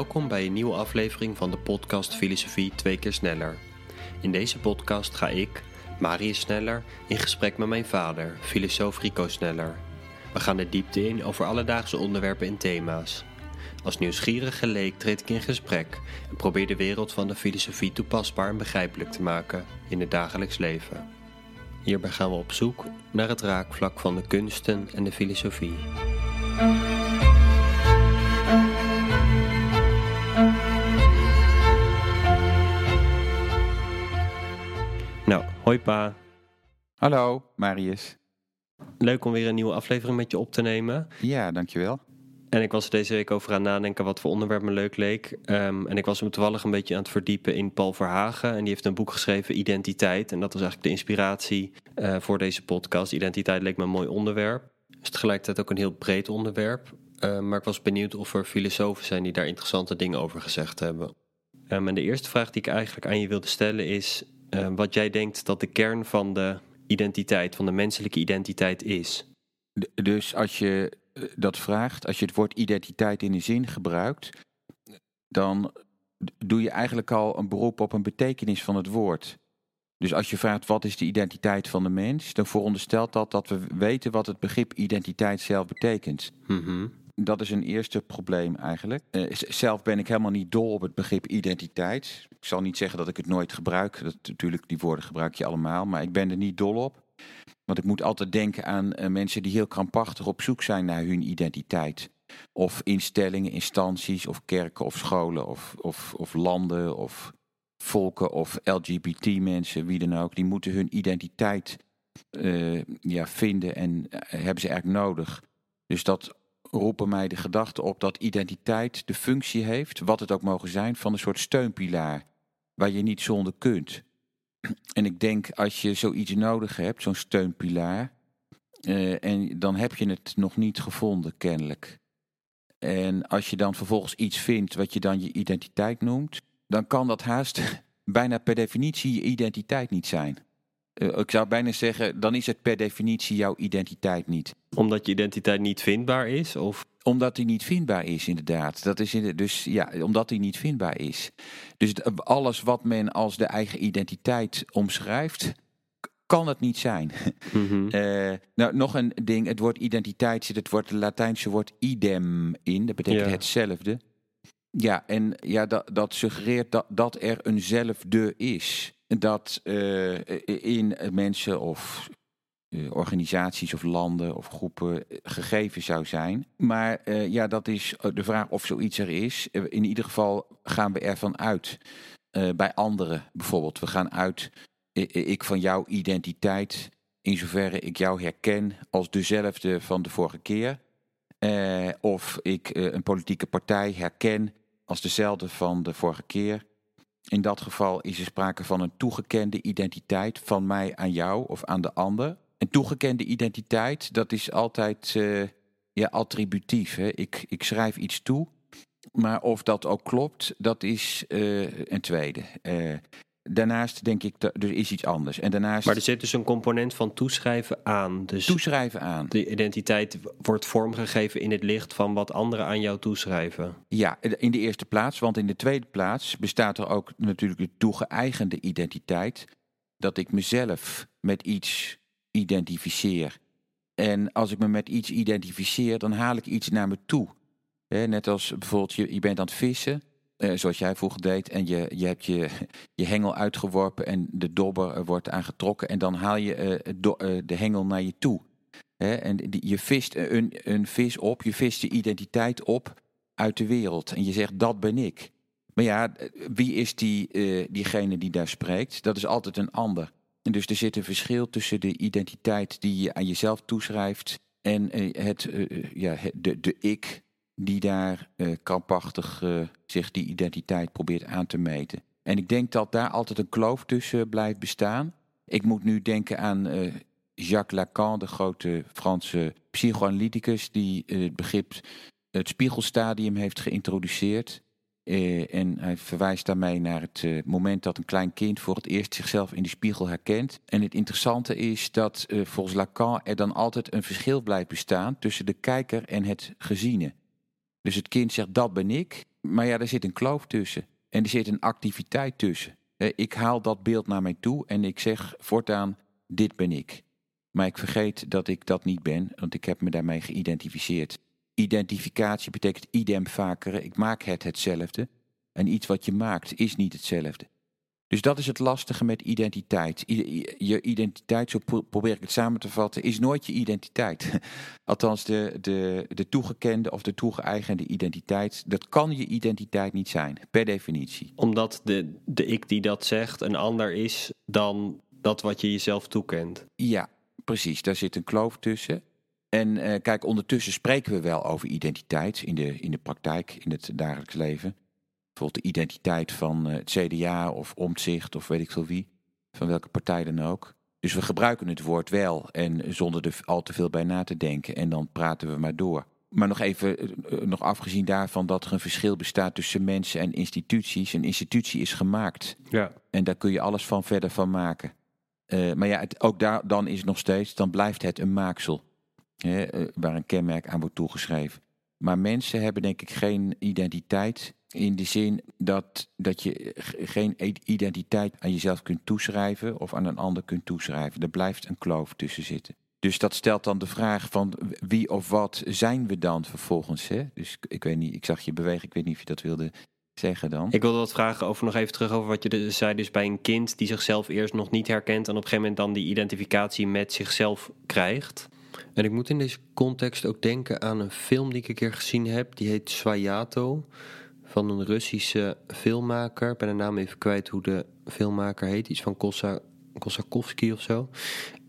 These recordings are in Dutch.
Welkom bij een nieuwe aflevering van de podcast Filosofie twee keer sneller. In deze podcast ga ik, Marius Sneller, in gesprek met mijn vader, filosoof Rico Sneller. We gaan de diepte in over alledaagse onderwerpen en thema's. Als nieuwsgierige leek treed ik in gesprek en probeer de wereld van de filosofie toepasbaar en begrijpelijk te maken in het dagelijks leven. Hierbij gaan we op zoek naar het raakvlak van de kunsten en de filosofie. Nou, hoi pa. Hallo, Marius. Leuk om weer een nieuwe aflevering met je op te nemen. Ja, dankjewel. En ik was er deze week over aan nadenken wat voor onderwerp me leuk leek. Ehm, en ik was me toevallig een beetje aan het verdiepen in Paul Verhagen. En die heeft een boek geschreven, Identiteit. En dat was eigenlijk de inspiratie eh, voor deze podcast. Identiteit leek me een mooi onderwerp. is tegelijkertijd ook een heel breed onderwerp. Ehm, maar ik was benieuwd of er filosofen zijn die daar interessante dingen over gezegd hebben. Um, en de eerste vraag die ik eigenlijk aan je wilde stellen is... wat jij denkt dat de kern van de identiteit, van de menselijke identiteit is. Dus als je eh, dat vraagt, als je het woord identiteit in een zin gebruikt, dan doe je eigenlijk al een beroep op een betekenis van het woord. Dus als je vraagt wat is de identiteit van de mens, dan veronderstelt dat dat we weten wat het begrip identiteit zelf betekent. Mm Dat is een eerste probleem eigenlijk. Uh, zelf ben ik helemaal niet dol op het begrip identiteit. Ik zal niet zeggen dat ik het nooit gebruik. Dat, natuurlijk, die woorden gebruik je allemaal. Maar ik ben er niet dol op. Want ik moet altijd denken aan uh, mensen die heel krampachtig op zoek zijn naar hun identiteit. Of instellingen, instanties, of kerken, of scholen, of, of, of landen, of volken, of LGBT-mensen, wie dan ook. Die moeten hun identiteit uh, ja, vinden en hebben ze eigenlijk nodig. Dus dat roepen mij de gedachte op dat identiteit de functie heeft, wat het ook mogen zijn, van een soort steunpilaar. Waar je niet zonder kunt. En ik denk als je zoiets nodig hebt, zo'n steunpilaar, uh, en dan heb je het nog niet gevonden, kennelijk. En als je dan vervolgens iets vindt wat je dan je identiteit noemt, dan kan dat haast bijna per definitie je identiteit niet zijn. Uh, ik zou bijna zeggen, dan is het per definitie jouw identiteit niet. Omdat je identiteit niet vindbaar is? Of? Omdat die niet vindbaar is, inderdaad. Dat is in dus ja, omdat die niet vindbaar is. Dus alles wat men als de eigen identiteit omschrijft, kan het niet zijn. Mm -hmm. uh, nou, nog een ding. Het woord identiteit zit het woord, het Latijnse woord idem in. Dat betekent ja. hetzelfde. Ja, en ja, dat, dat suggereert dat, dat er eenzelfde is. Dat uh, in mensen of uh, organisaties of landen of groepen gegeven zou zijn. Maar ja, dat is de vraag of zoiets er is. In ieder geval gaan we ervan uit. Bij anderen bijvoorbeeld. We gaan uit, ik van jouw identiteit, in zoverre ik jou herken als dezelfde van de vorige keer. of ik een politieke partij herken als dezelfde van de vorige keer. In dat geval is er sprake van een toegekende identiteit van mij aan jou of aan de ander. Een toegekende identiteit, dat is altijd uh, ja, attributief. Hè? Ik, ik schrijf iets toe, maar of dat ook klopt, dat is uh, een tweede. Uh, daarnaast denk ik, dat er is iets anders. En daarnaast, maar er zit dus een component van toeschrijven aan. Dus toeschrijven aan. De identiteit wordt vormgegeven in het licht van wat anderen aan jou toeschrijven. Ja, in de eerste plaats. Want in de tweede plaats bestaat er ook natuurlijk de toegeëigende identiteit. Dat ik mezelf met iets identificeer. En als ik me met iets identificeer, dan haal ik iets naar me toe. Net als bijvoorbeeld, je, je bent aan het vissen, eh, zoals jij vroeger deed, en je, je hebt je, je hengel uitgeworpen en de dobber wordt aangetrokken en dan haal je uh, de hengel naar je toe. He, en die, je vist een, een vis op, je vist je identiteit op uit de wereld en je zegt dat ben ik. Maar ja, wie is die, diegene die daar spreekt? Dat is altijd een ander. En dus er zit een verschil tussen de identiteit die je aan jezelf toeschrijft en het, ja, de, de ik die daar uh, krampachtig uh, zich die identiteit probeert aan te meten. En ik denk dat daar altijd een kloof tussen blijft bestaan. Ik moet nu denken aan uh, Jacques Lacan, de grote Franse psychoanalyticus, die het begrip het spiegelstadium heeft geïntroduceerd. En hij verwijst daarmee naar het moment dat een klein kind voor het eerst zichzelf in de spiegel herkent. En het interessante is dat volgens Lacan er dan altijd een verschil blijft bestaan tussen de kijker en het geziene. Dus het kind zegt dat ben ik. maar ja, er zit een kloof tussen. En er zit een activiteit tussen. Ik haal dat beeld naar mij toe en ik zeg voortaan, dit ben ik. Maar ik vergeet dat ik dat niet ben, want ik heb me daarmee geïdentificeerd. Identificatie betekent idem vaker, ik maak het hetzelfde. En iets wat je maakt is niet hetzelfde. Dus dat is het lastige met identiteit. Je identiteit, zo probeer ik het samen te vatten, is nooit je identiteit. Althans, de, de, de toegekende of de toegeëigende identiteit, dat kan je identiteit niet zijn, per definitie. Omdat de, de ik die dat zegt een ander is dan dat wat je jezelf toekent. Ja, precies. Daar zit een kloof tussen. En uh, kijk, ondertussen spreken we wel over identiteit in de, in de praktijk, in het dagelijks leven bijvoorbeeld de identiteit van eh, het CDA of Omtzigt of weet ik veel wie, van welke partij dan ook. Dus we gebruiken het woord wel en zonder er al te veel bij na te denken en dan praten we maar door. Maar nog even, eh, eh, nog afgezien daarvan dat er een verschil bestaat tussen mensen en instituties. Een institutie is gemaakt. Ja. En daar kun je alles van verder van maken. maar ja, het, ook daar, dan is het nog steeds, dan blijft het een maaksel. Hè, waar een kenmerk aan wordt toegeschreven. Maar mensen hebben denk ik geen identiteit in de zin dat, dat je geen identiteit aan jezelf kunt toeschrijven of aan een ander kunt toeschrijven. Er blijft een kloof tussen zitten. Dus dat stelt dan de vraag van wie of wat zijn we dan vervolgens. Hè? Dus ik weet niet, ik zag je bewegen, ik weet niet of je dat wilde zeggen dan. Ik wilde wat vragen over nog even terug over wat je zei. Dus bij een kind die zichzelf eerst nog niet herkent en op een gegeven moment dan die identificatie met zichzelf krijgt. En ik moet in deze context ook denken aan een film die ik een keer gezien heb. Die heet Swayato van een Russische filmmaker. Ik ben de naam even kwijt hoe de filmmaker heet. Iets van Kosa, Kosakowski of zo.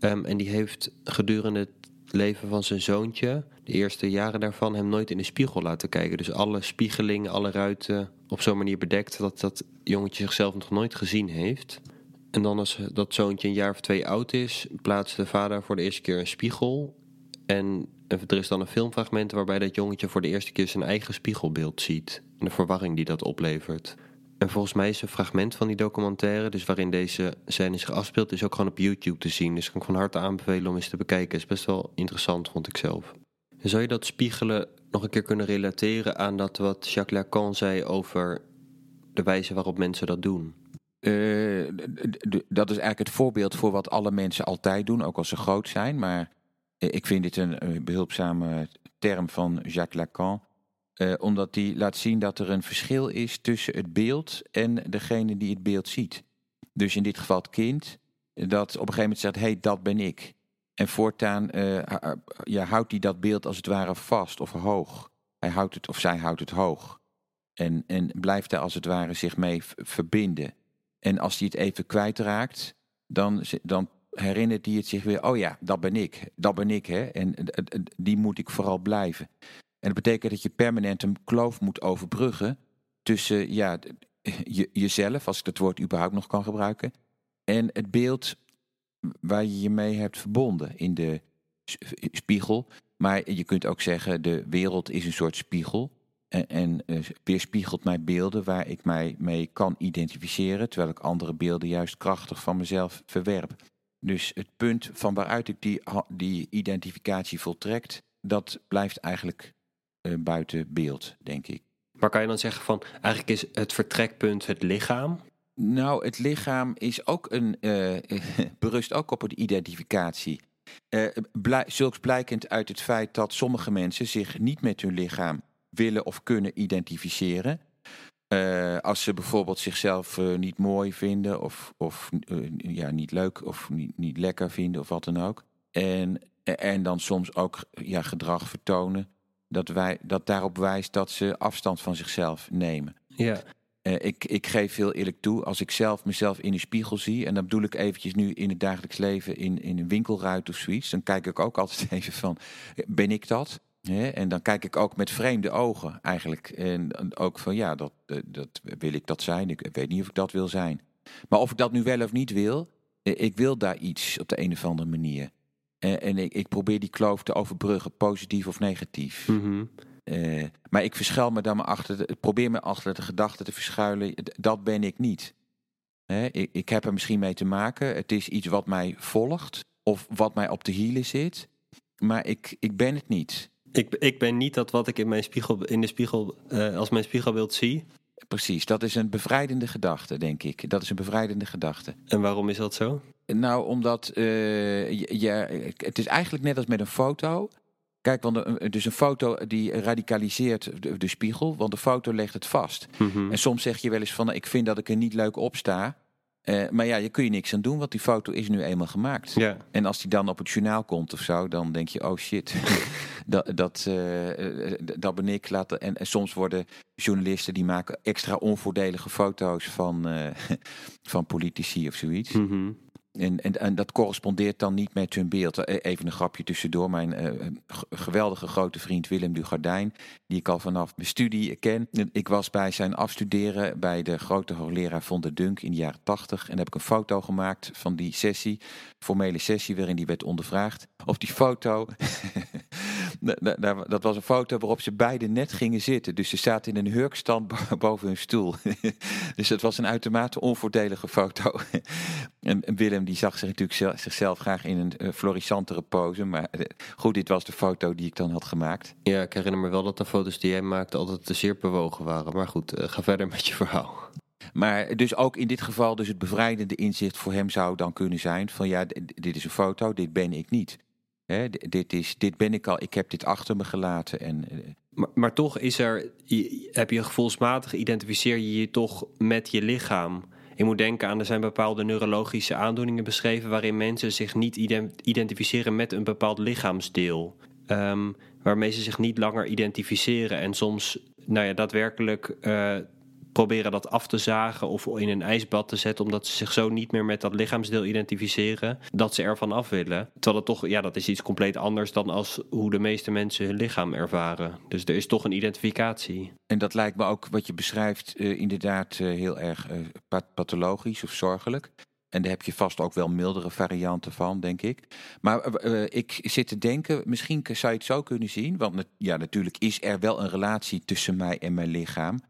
Ehm, en die heeft gedurende het leven van zijn zoontje, de eerste jaren daarvan, hem nooit in de spiegel laten kijken. Dus alle spiegelingen, alle ruiten op zo'n manier bedekt dat dat jongetje zichzelf nog nooit gezien heeft. En dan als dat zoontje een jaar of twee oud is, plaatst de vader voor de eerste keer een spiegel. En er is dan een filmfragment waarbij dat jongetje voor de eerste keer zijn eigen spiegelbeeld ziet. En de verwarring die dat oplevert. En volgens mij is een fragment van die documentaire, dus waarin deze scène zich afspeelt, is ook gewoon op YouTube te zien. Dus kan ik van harte aanbevelen om eens te bekijken. is best wel interessant, vond ik zelf. Zou je dat spiegelen nog een keer kunnen relateren aan dat wat Jacques Lacan zei over de wijze waarop mensen dat doen? Uh, dat is eigenlijk het voorbeeld voor wat alle mensen altijd doen, ook als ze groot zijn. Maar eh, ik vind dit een behulpzame term van Jacques Lacan. Uh, omdat die laat zien dat er een verschil is tussen het beeld en degene die het beeld ziet. Dus in dit geval het kind, dat op een gegeven moment zegt: hé, hey, dat ben ik. En voortaan uh, ja, houdt hij dat beeld als het ware vast of hoog. Hij houdt het of zij houdt het hoog. En, en blijft daar als het ware zich mee verbinden. En als hij het even kwijtraakt, dan, dan herinnert hij het zich weer: oh ja, dat ben ik. Dat ben ik, hè. En die moet ik vooral blijven. En dat betekent dat je permanent een kloof moet overbruggen tussen ja, je, jezelf, als ik dat woord überhaupt nog kan gebruiken, en het beeld waar je je mee hebt verbonden in de spiegel. Maar je kunt ook zeggen, de wereld is een soort spiegel. En, en uh, weerspiegelt mij beelden waar ik mij mee kan identificeren, terwijl ik andere beelden juist krachtig van mezelf verwerp. Dus het punt van waaruit ik die, die identificatie voltrekt, dat blijft eigenlijk uh, buiten beeld, denk ik. Maar kan je dan zeggen van eigenlijk is het vertrekpunt het lichaam? Nou, het lichaam is ook een, uh, berust ook op een identificatie. Uh, blij, zulks blijkend uit het feit dat sommige mensen zich niet met hun lichaam willen of kunnen identificeren. Uh, als ze bijvoorbeeld zichzelf uh, niet mooi vinden of, of uh, ja, niet leuk of niet, niet lekker vinden of wat dan ook. En, en dan soms ook ja, gedrag vertonen dat, wij, dat daarop wijst dat ze afstand van zichzelf nemen. Ja. Ik, ik geef veel eerlijk toe, als ik zelf mezelf in de spiegel zie, en dan bedoel ik eventjes nu in het dagelijks leven in, in een winkelruit of zoiets, dan kijk ik ook altijd even van, ben ik dat? En dan kijk ik ook met vreemde ogen eigenlijk. En ook van ja, dat, eh, dat wil ik dat zijn. Ik weet niet of ik dat wil zijn. Maar of ik dat nu wel of niet wil, eh, ik wil daar iets op de een of andere manier. Uh, en ik, ik, probeer die kloof te overbruggen, positief of negatief. Mm uh, maar ik verschuil me dan maar achter, de, probeer me achter de gedachte te verschuilen, dat ben ik niet. Uh, ik, ik, heb er misschien mee te maken, het is iets wat mij volgt of wat mij op de hielen zit, maar ik, ik ben het niet. Ik, ik ben niet dat wat ik in, mijn spiegel, in de spiegel uh, als mijn spiegelbeeld zie. Precies, dat is een bevrijdende gedachte, denk ik. Dat is een bevrijdende gedachte. En waarom is dat zo? Nou, omdat uh, je, je, het is eigenlijk net als met een foto. Kijk, want een, dus een foto die radicaliseert de, de, spiegel, want de foto legt het vast. Mm -hmm. En soms zeg je wel eens van, ik vind dat ik er niet leuk op sta. Uh, maar ja, je kun je niks aan doen, want die foto is nu eenmaal gemaakt. Ja. En als die dan op het journaal komt of zo, dan denk je, oh shit, dat, dat, uh, dat ben ik. Laten. En, en, soms worden journalisten die maken extra onvoordelige foto's van, uh, van politici of zoiets. Mm -hmm. En, en, dat correspondeert dan niet met hun beeld. Even een grapje tussendoor. Mijn uh, geweldige grote vriend Willem Dugardijn, die ik al vanaf mijn studie ken. Ik was bij zijn afstuderen bij de grote hoogleraar Von der Dunk in de jaren tachtig. En heb ik een foto gemaakt van die sessie, formele sessie waarin die werd ondervraagd. Op die foto, dat was een foto waarop ze beiden net gingen zitten. Dus ze zaten in een hurkstand boven hun stoel. dus het was een uitermate onvoordelige foto. en Willem die zag zich natuurlijk zichzelf graag in een uh, florissantere pose. Maar uh, goed, dit was de foto die ik dan had gemaakt. Ja, ik herinner me wel dat de foto's die jij maakte altijd te zeer bewogen waren. Maar goed, uh, ga verder met je verhaal. Maar dus ook in dit geval, dus het bevrijdende inzicht voor hem zou dan kunnen zijn van ja, dit is een foto, dit ben ik niet. Dit, is, dit ben ik al, ik heb dit achter me gelaten. En, maar, maar toch is er, heb je gevoelsmatig, identificeer je je toch met je lichaam. Je moet denken aan, er zijn bepaalde neurologische aandoeningen beschreven waarin mensen zich niet identificeren met een bepaald lichaamsdeel. Um, waarmee ze zich niet langer identificeren en soms, nou ja, daadwerkelijk uh, proberen dat af te zagen of in een ijsbad te zetten, omdat ze zich zo niet meer met dat lichaamsdeel identificeren, dat ze ervan af willen. Terwijl het toch, ja, dat is iets compleet anders dan als hoe de meeste mensen hun lichaam ervaren. Dus er is toch een identificatie. En dat lijkt me ook wat je beschrijft, uh, inderdaad uh, heel erg uh, pathologisch of zorgelijk. En daar heb je vast ook wel mildere varianten van, denk ik. Maar uh, ik zit te denken, misschien zou je het zo kunnen zien. Want ja, natuurlijk is er wel een relatie tussen mij en mijn lichaam.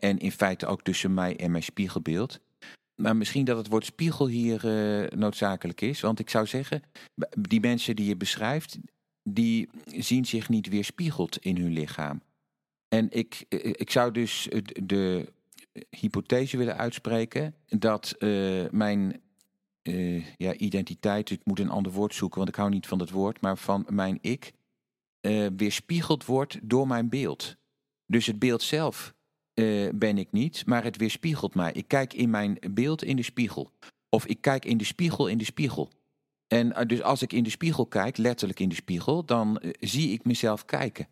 En in feite ook tussen mij en mijn spiegelbeeld. Maar misschien dat het woord spiegel hier noodzakelijk is. Want ik zou zeggen, die mensen die je beschrijft, die zien zich niet weerspiegeld in hun lichaam. En ik, ik zou dus de hypothese willen uitspreken dat uh, mijn uh, ja, identiteit, ik moet een ander woord zoeken, want ik hou niet van dat woord, maar van mijn ik, uh, weerspiegeld wordt door mijn beeld. Dus het beeld zelf ben ik niet, maar het weerspiegelt mij. Ik kijk in mijn beeld in de spiegel. Of ik kijk in de spiegel in de spiegel. En dus als ik in de spiegel kijk, letterlijk in de spiegel, dan zie ik mezelf kijken.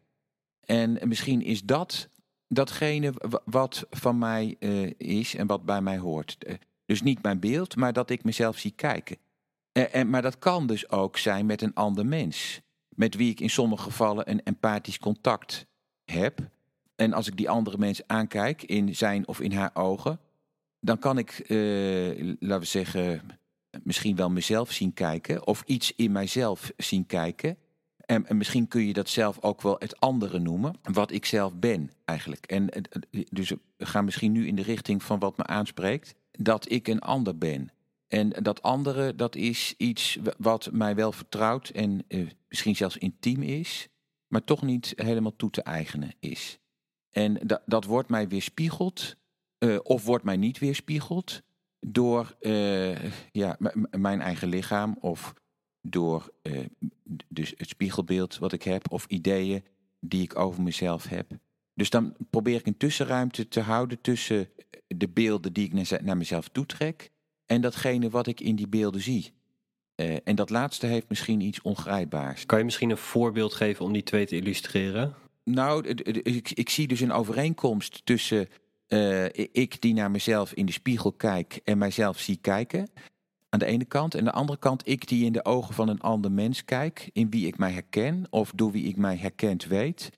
En misschien is dat datgene wat van mij uh, is en wat bij mij hoort. Dus niet mijn beeld, maar dat ik mezelf zie kijken. En, en, maar dat kan dus ook zijn met een ander mens. Met wie ik in sommige gevallen een empathisch contact heb. En als ik die andere mens aankijk in zijn of in haar ogen, dan kan ik, laten we zeggen, misschien wel mezelf zien kijken. Of iets in mijzelf zien kijken. En, en, misschien kun je dat zelf ook wel het andere noemen, wat ik zelf ben eigenlijk. En dus we gaan misschien nu in de richting van wat me aanspreekt, dat ik een ander ben. En dat andere, dat is iets wat mij wel vertrouwd en uh, misschien zelfs intiem is, maar toch niet helemaal toe te eigenen is. En dat, wordt mij weerspiegeld, uh, of wordt mij niet weerspiegeld, door uh, ja, mijn eigen lichaam of door uh, dus het spiegelbeeld wat ik heb of ideeën die ik over mezelf heb. Dus dan probeer ik een tussenruimte te houden tussen de beelden die ik naar mezelf toetrek en datgene wat ik in die beelden zie. Uh, en dat laatste heeft misschien iets ongrijpbaars. Kan je misschien een voorbeeld geven om die twee te illustreren? Nou, ik, ik zie dus een overeenkomst tussen uh, ik die naar mezelf in de spiegel kijk en mijzelf zie kijken. Aan de ene kant. En aan de andere kant ik die in de ogen van een ander mens kijk, in wie ik mij herken of door wie ik mij herkend weet.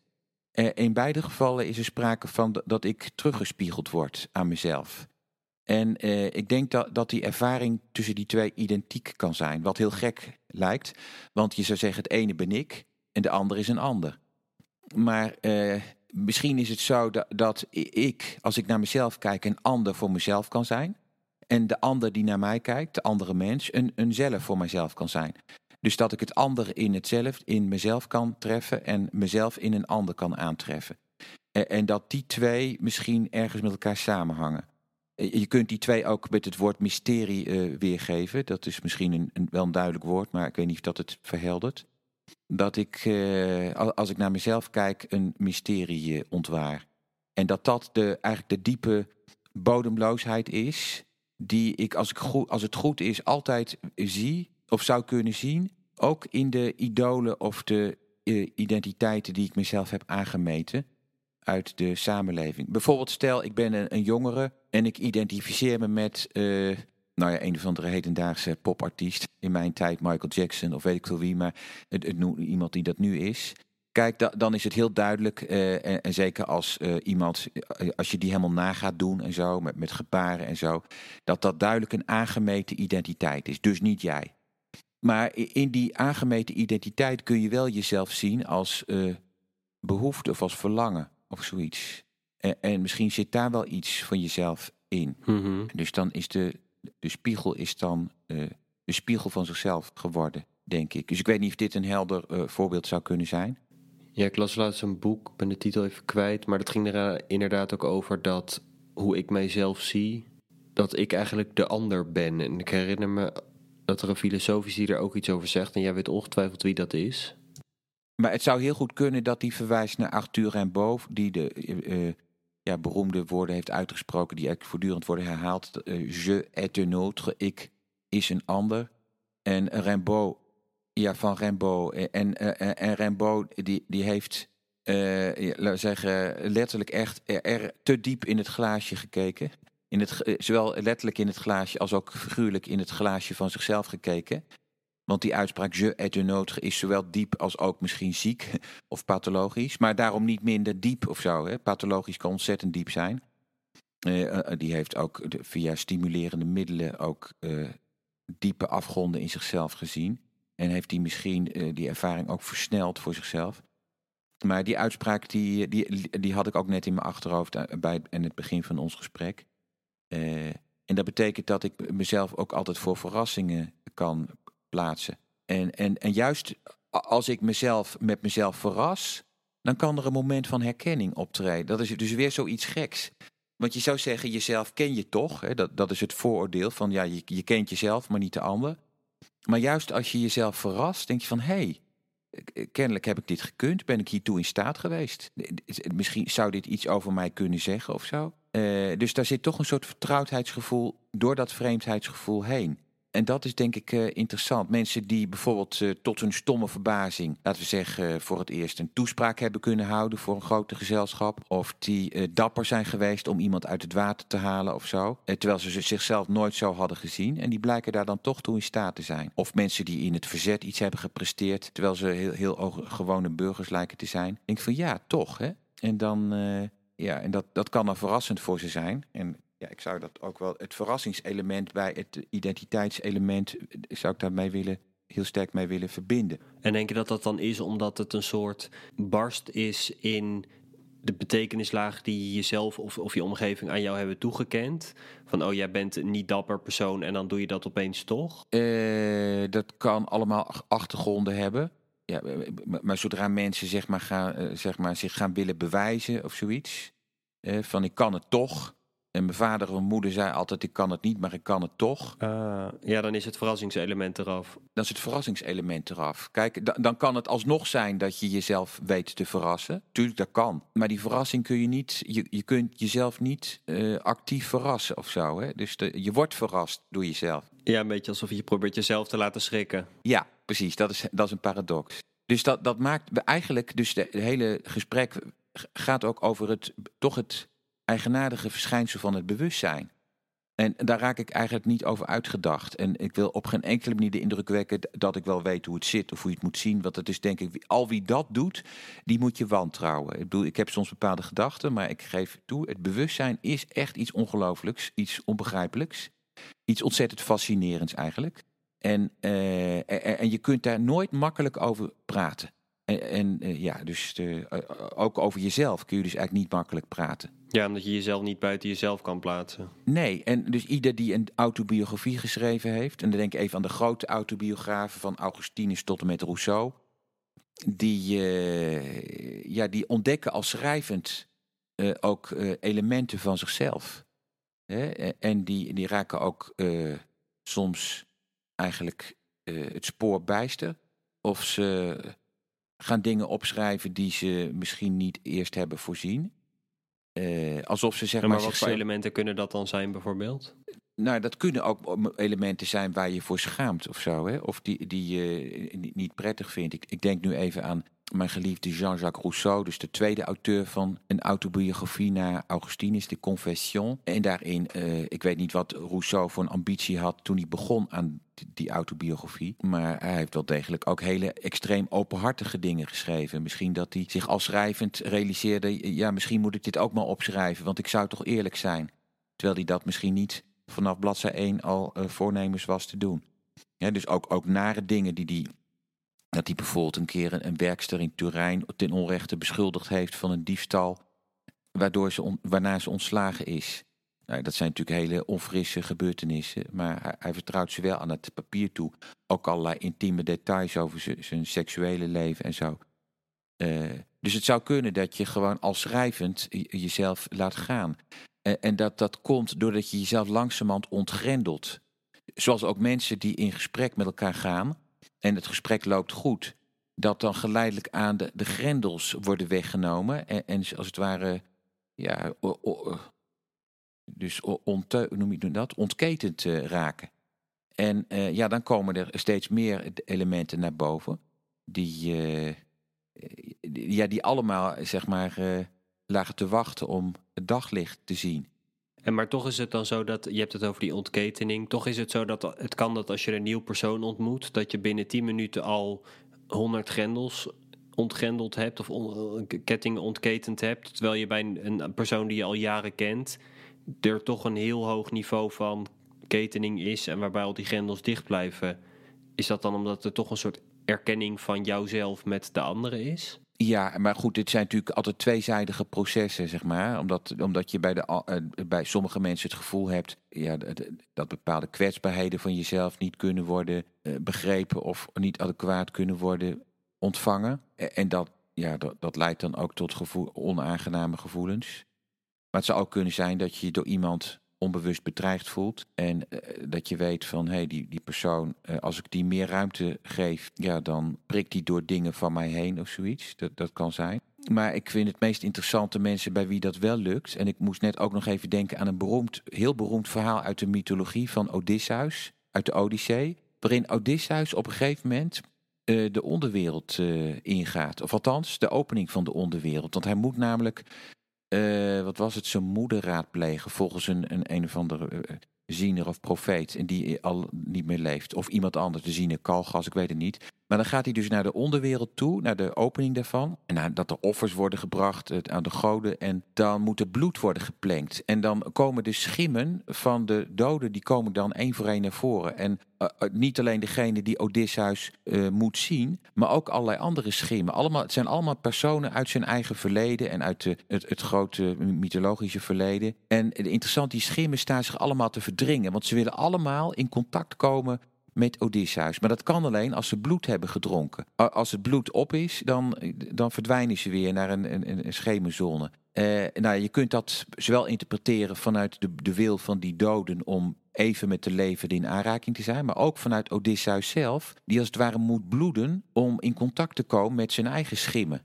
Uh, in beide gevallen is er sprake van dat ik teruggespiegeld word aan mezelf. En uh, ik denk dat, dat die ervaring tussen die twee identiek kan zijn. Wat heel gek lijkt, want je zou zeggen het ene ben ik en de ander is een ander. Maar uh, misschien is het zo dat, dat ik, als ik naar mezelf kijk, een ander voor mezelf kan zijn. En de ander die naar mij kijkt, de andere mens, een, een zelf voor mijzelf kan zijn. Dus dat ik het ander in het zelf, in mezelf kan treffen en mezelf in een ander kan aantreffen. En, en dat die twee misschien ergens met elkaar samenhangen. Eh, Je kunt die twee ook met het woord mysterie eh, weergeven. Dat is misschien een, een, wel een duidelijk woord, maar ik weet niet of dat het verheldert. Dat ik, eh, al- als ik naar mezelf kijk, een mysterie eh, ontwaar. En dat dat de, eigenlijk de diepe bodemloosheid is, die ik als, ik als het goed is altijd zie of zou kunnen zien. Ook in de idolen of de eh, identiteiten die ik mezelf heb aangemeten uit de samenleving. Bijvoorbeeld stel ik ben een, jongere en ik identificeer me met eh, nou ja, een of andere hedendaagse popartiest. In mijn tijd Michael Jackson of weet ik veel wie, maar iemand die dat nu is. Kijk, da- dan is het heel duidelijk, eh, en, en zeker als eh, iemand, eh, als je die helemaal na gaat doen en zo, met, met gebaren en zo, dat dat duidelijk een aangemeten identiteit is. Dus niet jij. Maar in die aangemeten identiteit kun je wel jezelf zien als eh, behoefte of als verlangen of zoiets. En, en misschien zit daar wel iets van jezelf in. Mhm. Dus dan is de, de spiegel is dan eh, de spiegel van zichzelf geworden, denk ik. Dus ik weet niet of dit een helder voorbeeld zou kunnen zijn. Ja, ik las laatst een boek, ben de titel even kwijt, maar dat ging er eh, inderdaad ook over dat hoe ik mijzelf zie, dat ik eigenlijk de ander ben. En ik herinner me dat er een filosoof die er ook iets over zegt, en jij weet ongetwijfeld wie dat is. Maar het zou heel goed kunnen dat die verwijst naar Arthur Rimbaud, die de eh, eh, ja, beroemde woorden heeft uitgesproken, die eigenlijk voortdurend worden herhaald. Je est un autre, ik is een ander. En Rimbaud, ja, van Rimbaud. Eh, En, eh, en, en Rimbaud, die, die heeft, eh, zeggen, letterlijk echt er, te diep in het glaasje gekeken. In het, eh, zowel letterlijk in het glaasje als ook figuurlijk in het glaasje van zichzelf gekeken. Want die uitspraak je est un autre is zowel diep als ook misschien ziek of pathologisch. Maar daarom niet minder diep of zo. Hè. Pathologisch kan ontzettend diep zijn. Eh, eh, die heeft ook de- via stimulerende middelen ook eh, diepe afgronden in zichzelf gezien. En heeft die misschien eh, die ervaring ook versneld voor zichzelf. Maar die uitspraak die, die, die had ik ook net in mijn achterhoofd eh, bij in het begin van ons gesprek. Eh, en dat betekent dat ik mezelf ook altijd voor verrassingen kan plaatsen. En, en, en juist als ik mezelf met mezelf verras, dan kan er een moment van herkenning optreden. Dat is dus weer zoiets geks. Want je zou zeggen, jezelf ken je toch? Hè? Dat, dat is het vooroordeel van, ja, je, je kent jezelf, maar niet de ander. Maar juist als je jezelf verrast, denk je van, hé, hey, eh, kennelijk heb ik dit gekund, ben ik hiertoe in staat geweest. Misschien zou dit iets over mij kunnen zeggen of zo. Eh, dus daar zit toch een soort vertrouwdheidsgevoel door dat vreemdheidsgevoel heen. En dat is denk ik eh, interessant. Mensen die bijvoorbeeld eh, tot hun stomme verbazing, laten we zeggen, eh, voor het eerst een toespraak hebben kunnen houden voor een grote gezelschap. Of die dapper zijn geweest om iemand uit het water te halen of zo. Terwijl ze zichzelf nooit zo hadden gezien. En die blijken daar dan toch toe in staat te zijn. Of mensen die in het verzet iets hebben gepresteerd, terwijl ze heel, heel gewone burgers lijken te zijn. Ik denk van ja, toch hè. En dan, ja, en dat, dat kan dan verrassend voor ze zijn. En ja, ik zou dat ook wel het verrassingselement bij het identiteitselement eh, zou ik daarmee willen heel sterk mee willen verbinden. En denk je dat dat dan is omdat het een soort barst is in de betekenislaag die je jezelf of, of je omgeving aan jou hebben toegekend? Van, oh, jij bent een niet dapper persoon en dan doe je dat opeens toch? Eh, dat kan allemaal ach- achtergronden hebben. Ja, eh, maar- zodra mensen zeg maar, gaan, zeg maar, zich gaan willen bewijzen of zoiets, van ik kan het toch. En mijn vader of mijn moeder zei altijd ik kan het niet, maar ik kan het toch. Ah, ja, dan is het verrassingselement eraf. Dan is het verrassingselement eraf. Kijk, da- dan kan het alsnog zijn dat je jezelf weet te verrassen. Tuurlijk, dat kan. Maar die verrassing kun je niet, je, je kunt jezelf niet eh, actief verrassen of zo. Hè? Dus de- je wordt verrast door jezelf. Ja, een beetje alsof je probeert jezelf te laten schrikken. Ja, precies. Dat is, dat is een paradox. Dus dat, dat maakt eigenlijk, dus de, de hele gesprek g- gaat ook over het, toch het eigenaardige verschijnsel van het bewustzijn. En daar raak ik eigenlijk niet over uitgedacht. En ik wil op geen enkele manier de indruk wekken dat ik wel weet hoe het zit of hoe je het moet zien. Want het is denk ik, al wie dat doet, die moet je wantrouwen. Ik bedoel, ik heb soms bepaalde gedachten, maar ik geef toe, het bewustzijn is echt iets ongelooflijks, iets onbegrijpelijks. Iets ontzettend fascinerends eigenlijk. En, eh, en je kunt daar nooit makkelijk over praten. En, en eh, ja, dus de, eh, ook over jezelf kun je dus eigenlijk niet makkelijk praten. Ja, omdat je jezelf niet buiten jezelf kan plaatsen. Nee, en dus ieder die een autobiografie geschreven heeft, en dan denk ik even aan de grote autobiografen van Augustinus tot en met Rousseau, die, uh, ja, die ontdekken als schrijvend ook elementen van zichzelf. Hè? En die, die raken ook soms eigenlijk het spoor bijster. Of ze gaan dingen opschrijven die ze misschien niet eerst hebben voorzien. Uh, alsof ze zeg maar. maar wat voor elementen kunnen dat dan zijn, bijvoorbeeld? Nou, dat kunnen ook elementen zijn waar je voor schaamt of zo. Hè? Of die, die je niet prettig vindt. Ik, ik denk nu even aan mijn geliefde Jean-Jacques Rousseau, dus de tweede auteur van een autobiografie naar Augustinus, de Confession. En daarin, uh, ik weet niet wat Rousseau voor een ambitie had toen hij begon aan die autobiografie. Maar hij heeft wel degelijk ook hele extreem openhartige dingen geschreven. Misschien dat hij zich al schrijvend realiseerde, ja, misschien moet ik dit ook maar opschrijven, want ik zou toch eerlijk zijn. Terwijl hij dat misschien niet vanaf bladzij 1 al uh, voornemens was te doen. Dus ook, ook nare dingen die hij dat hij bijvoorbeeld een keer een, werkster in Turijn ten onrechte beschuldigd heeft van een diefstal, waardoor ze waarna ze ontslagen is. Nou, dat zijn natuurlijk hele onfrisse gebeurtenissen, maar hij, vertrouwt ze wel aan het papier toe. Ook allerlei intieme details over zijn seksuele leven en zo. Uh, dus het zou kunnen dat je gewoon als schrijvend jezelf laat gaan. En dat dat komt doordat je jezelf langzamerhand ontgrendelt. Zoals ook mensen die in gesprek met elkaar gaan en het gesprek loopt goed, dat dan geleidelijk aan de, de grendels worden weggenomen en, en als het ware, ja, dus onte, noem je dat, ontketend uh, raken. En uh, ja, dan komen er steeds meer elementen naar boven, die, uh, ja, die allemaal, zeg maar, lagen te wachten om het daglicht te zien. En maar toch is het dan zo dat, je hebt het over die ontketening, toch is het zo dat het kan dat als je een nieuw persoon ontmoet, dat je binnen 10 minuten al 100 grendels ontgrendeld hebt of on, kettingen ontketend hebt, terwijl je bij een, een, persoon die je al jaren kent, er toch een heel hoog niveau van ketening is en waarbij al die grendels dicht blijven. Is dat dan omdat er toch een soort erkenning van jouzelf met de andere is? Ja, maar goed, dit zijn natuurlijk altijd tweezijdige processen, zeg maar. Omdat, omdat je bij, de, uh, bij sommige mensen het gevoel hebt ja, dat bepaalde kwetsbaarheden van jezelf niet kunnen worden uh, begrepen of niet adequaat kunnen worden ontvangen. En dat, ja, dat, dat leidt dan ook tot gevoel, onaangename gevoelens. Maar het zou ook kunnen zijn dat je door iemand onbewust bedreigd voelt. En uh, dat je weet van, hé, hey, die, die persoon, uh, als ik die meer ruimte geef, ja, dan prikt die door dingen van mij heen of zoiets. Dat, dat kan zijn. Maar ik vind het meest interessante mensen bij wie dat wel lukt. En ik moest net ook nog even denken aan een beroemd, heel beroemd verhaal uit de mythologie van Odysseus, uit de Odyssee. Waarin Odysseus op een gegeven moment uh, de onderwereld ingaat. Of althans, de opening van de onderwereld. Want hij moet namelijk uh, wat was het, zijn moeder raadplegen volgens een, een, een of andere uh, ziener of profeet. En die al niet meer leeft. Of iemand anders, de ziener, Kalgas, ik weet het niet. Maar dan gaat hij dus naar de onderwereld toe, naar de opening daarvan. En dat er offers worden gebracht aan de goden. En dan moet er bloed worden geplengd. En dan komen de schimmen van de doden, die komen dan één voor één naar voren. En uh, niet alleen degene die Odysseus uh, moet zien, maar ook allerlei andere schimmen. Allemaal, het zijn allemaal personen uit zijn eigen verleden en uit de, het, het grote mythologische verleden. En interessant, die schimmen staan zich allemaal te verdringen, want ze willen allemaal in contact komen met Odysseus. Maar dat kan alleen als ze bloed hebben gedronken. Als het bloed op is, dan, dan verdwijnen ze weer naar een, een, een schemerzone. Uh, nou, je kunt dat zowel interpreteren vanuit de, de wil van die doden om even met de levenden in aanraking te zijn, maar ook vanuit Odysseus zelf, die als het ware moet bloeden om in contact te komen met zijn eigen schimmen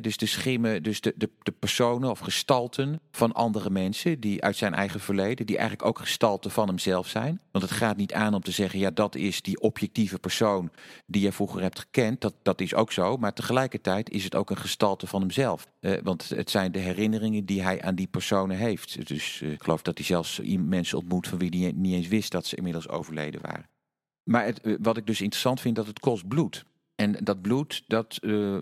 dus de schimmen, dus de, de, de personen of gestalten van andere mensen die uit zijn eigen verleden, die eigenlijk ook gestalten van hemzelf zijn. Want het gaat niet aan om te zeggen, ja, dat is die objectieve persoon die je vroeger hebt gekend. Dat, dat is ook zo. Maar tegelijkertijd is het ook een gestalte van hemzelf. Uh, want het zijn de herinneringen die hij aan die personen heeft. Dus uh, ik geloof dat hij zelfs mensen ontmoet van wie hij niet eens wist dat ze inmiddels overleden waren. Maar het, wat ik dus interessant vind, dat het kost bloed. En dat bloed, dat, uh,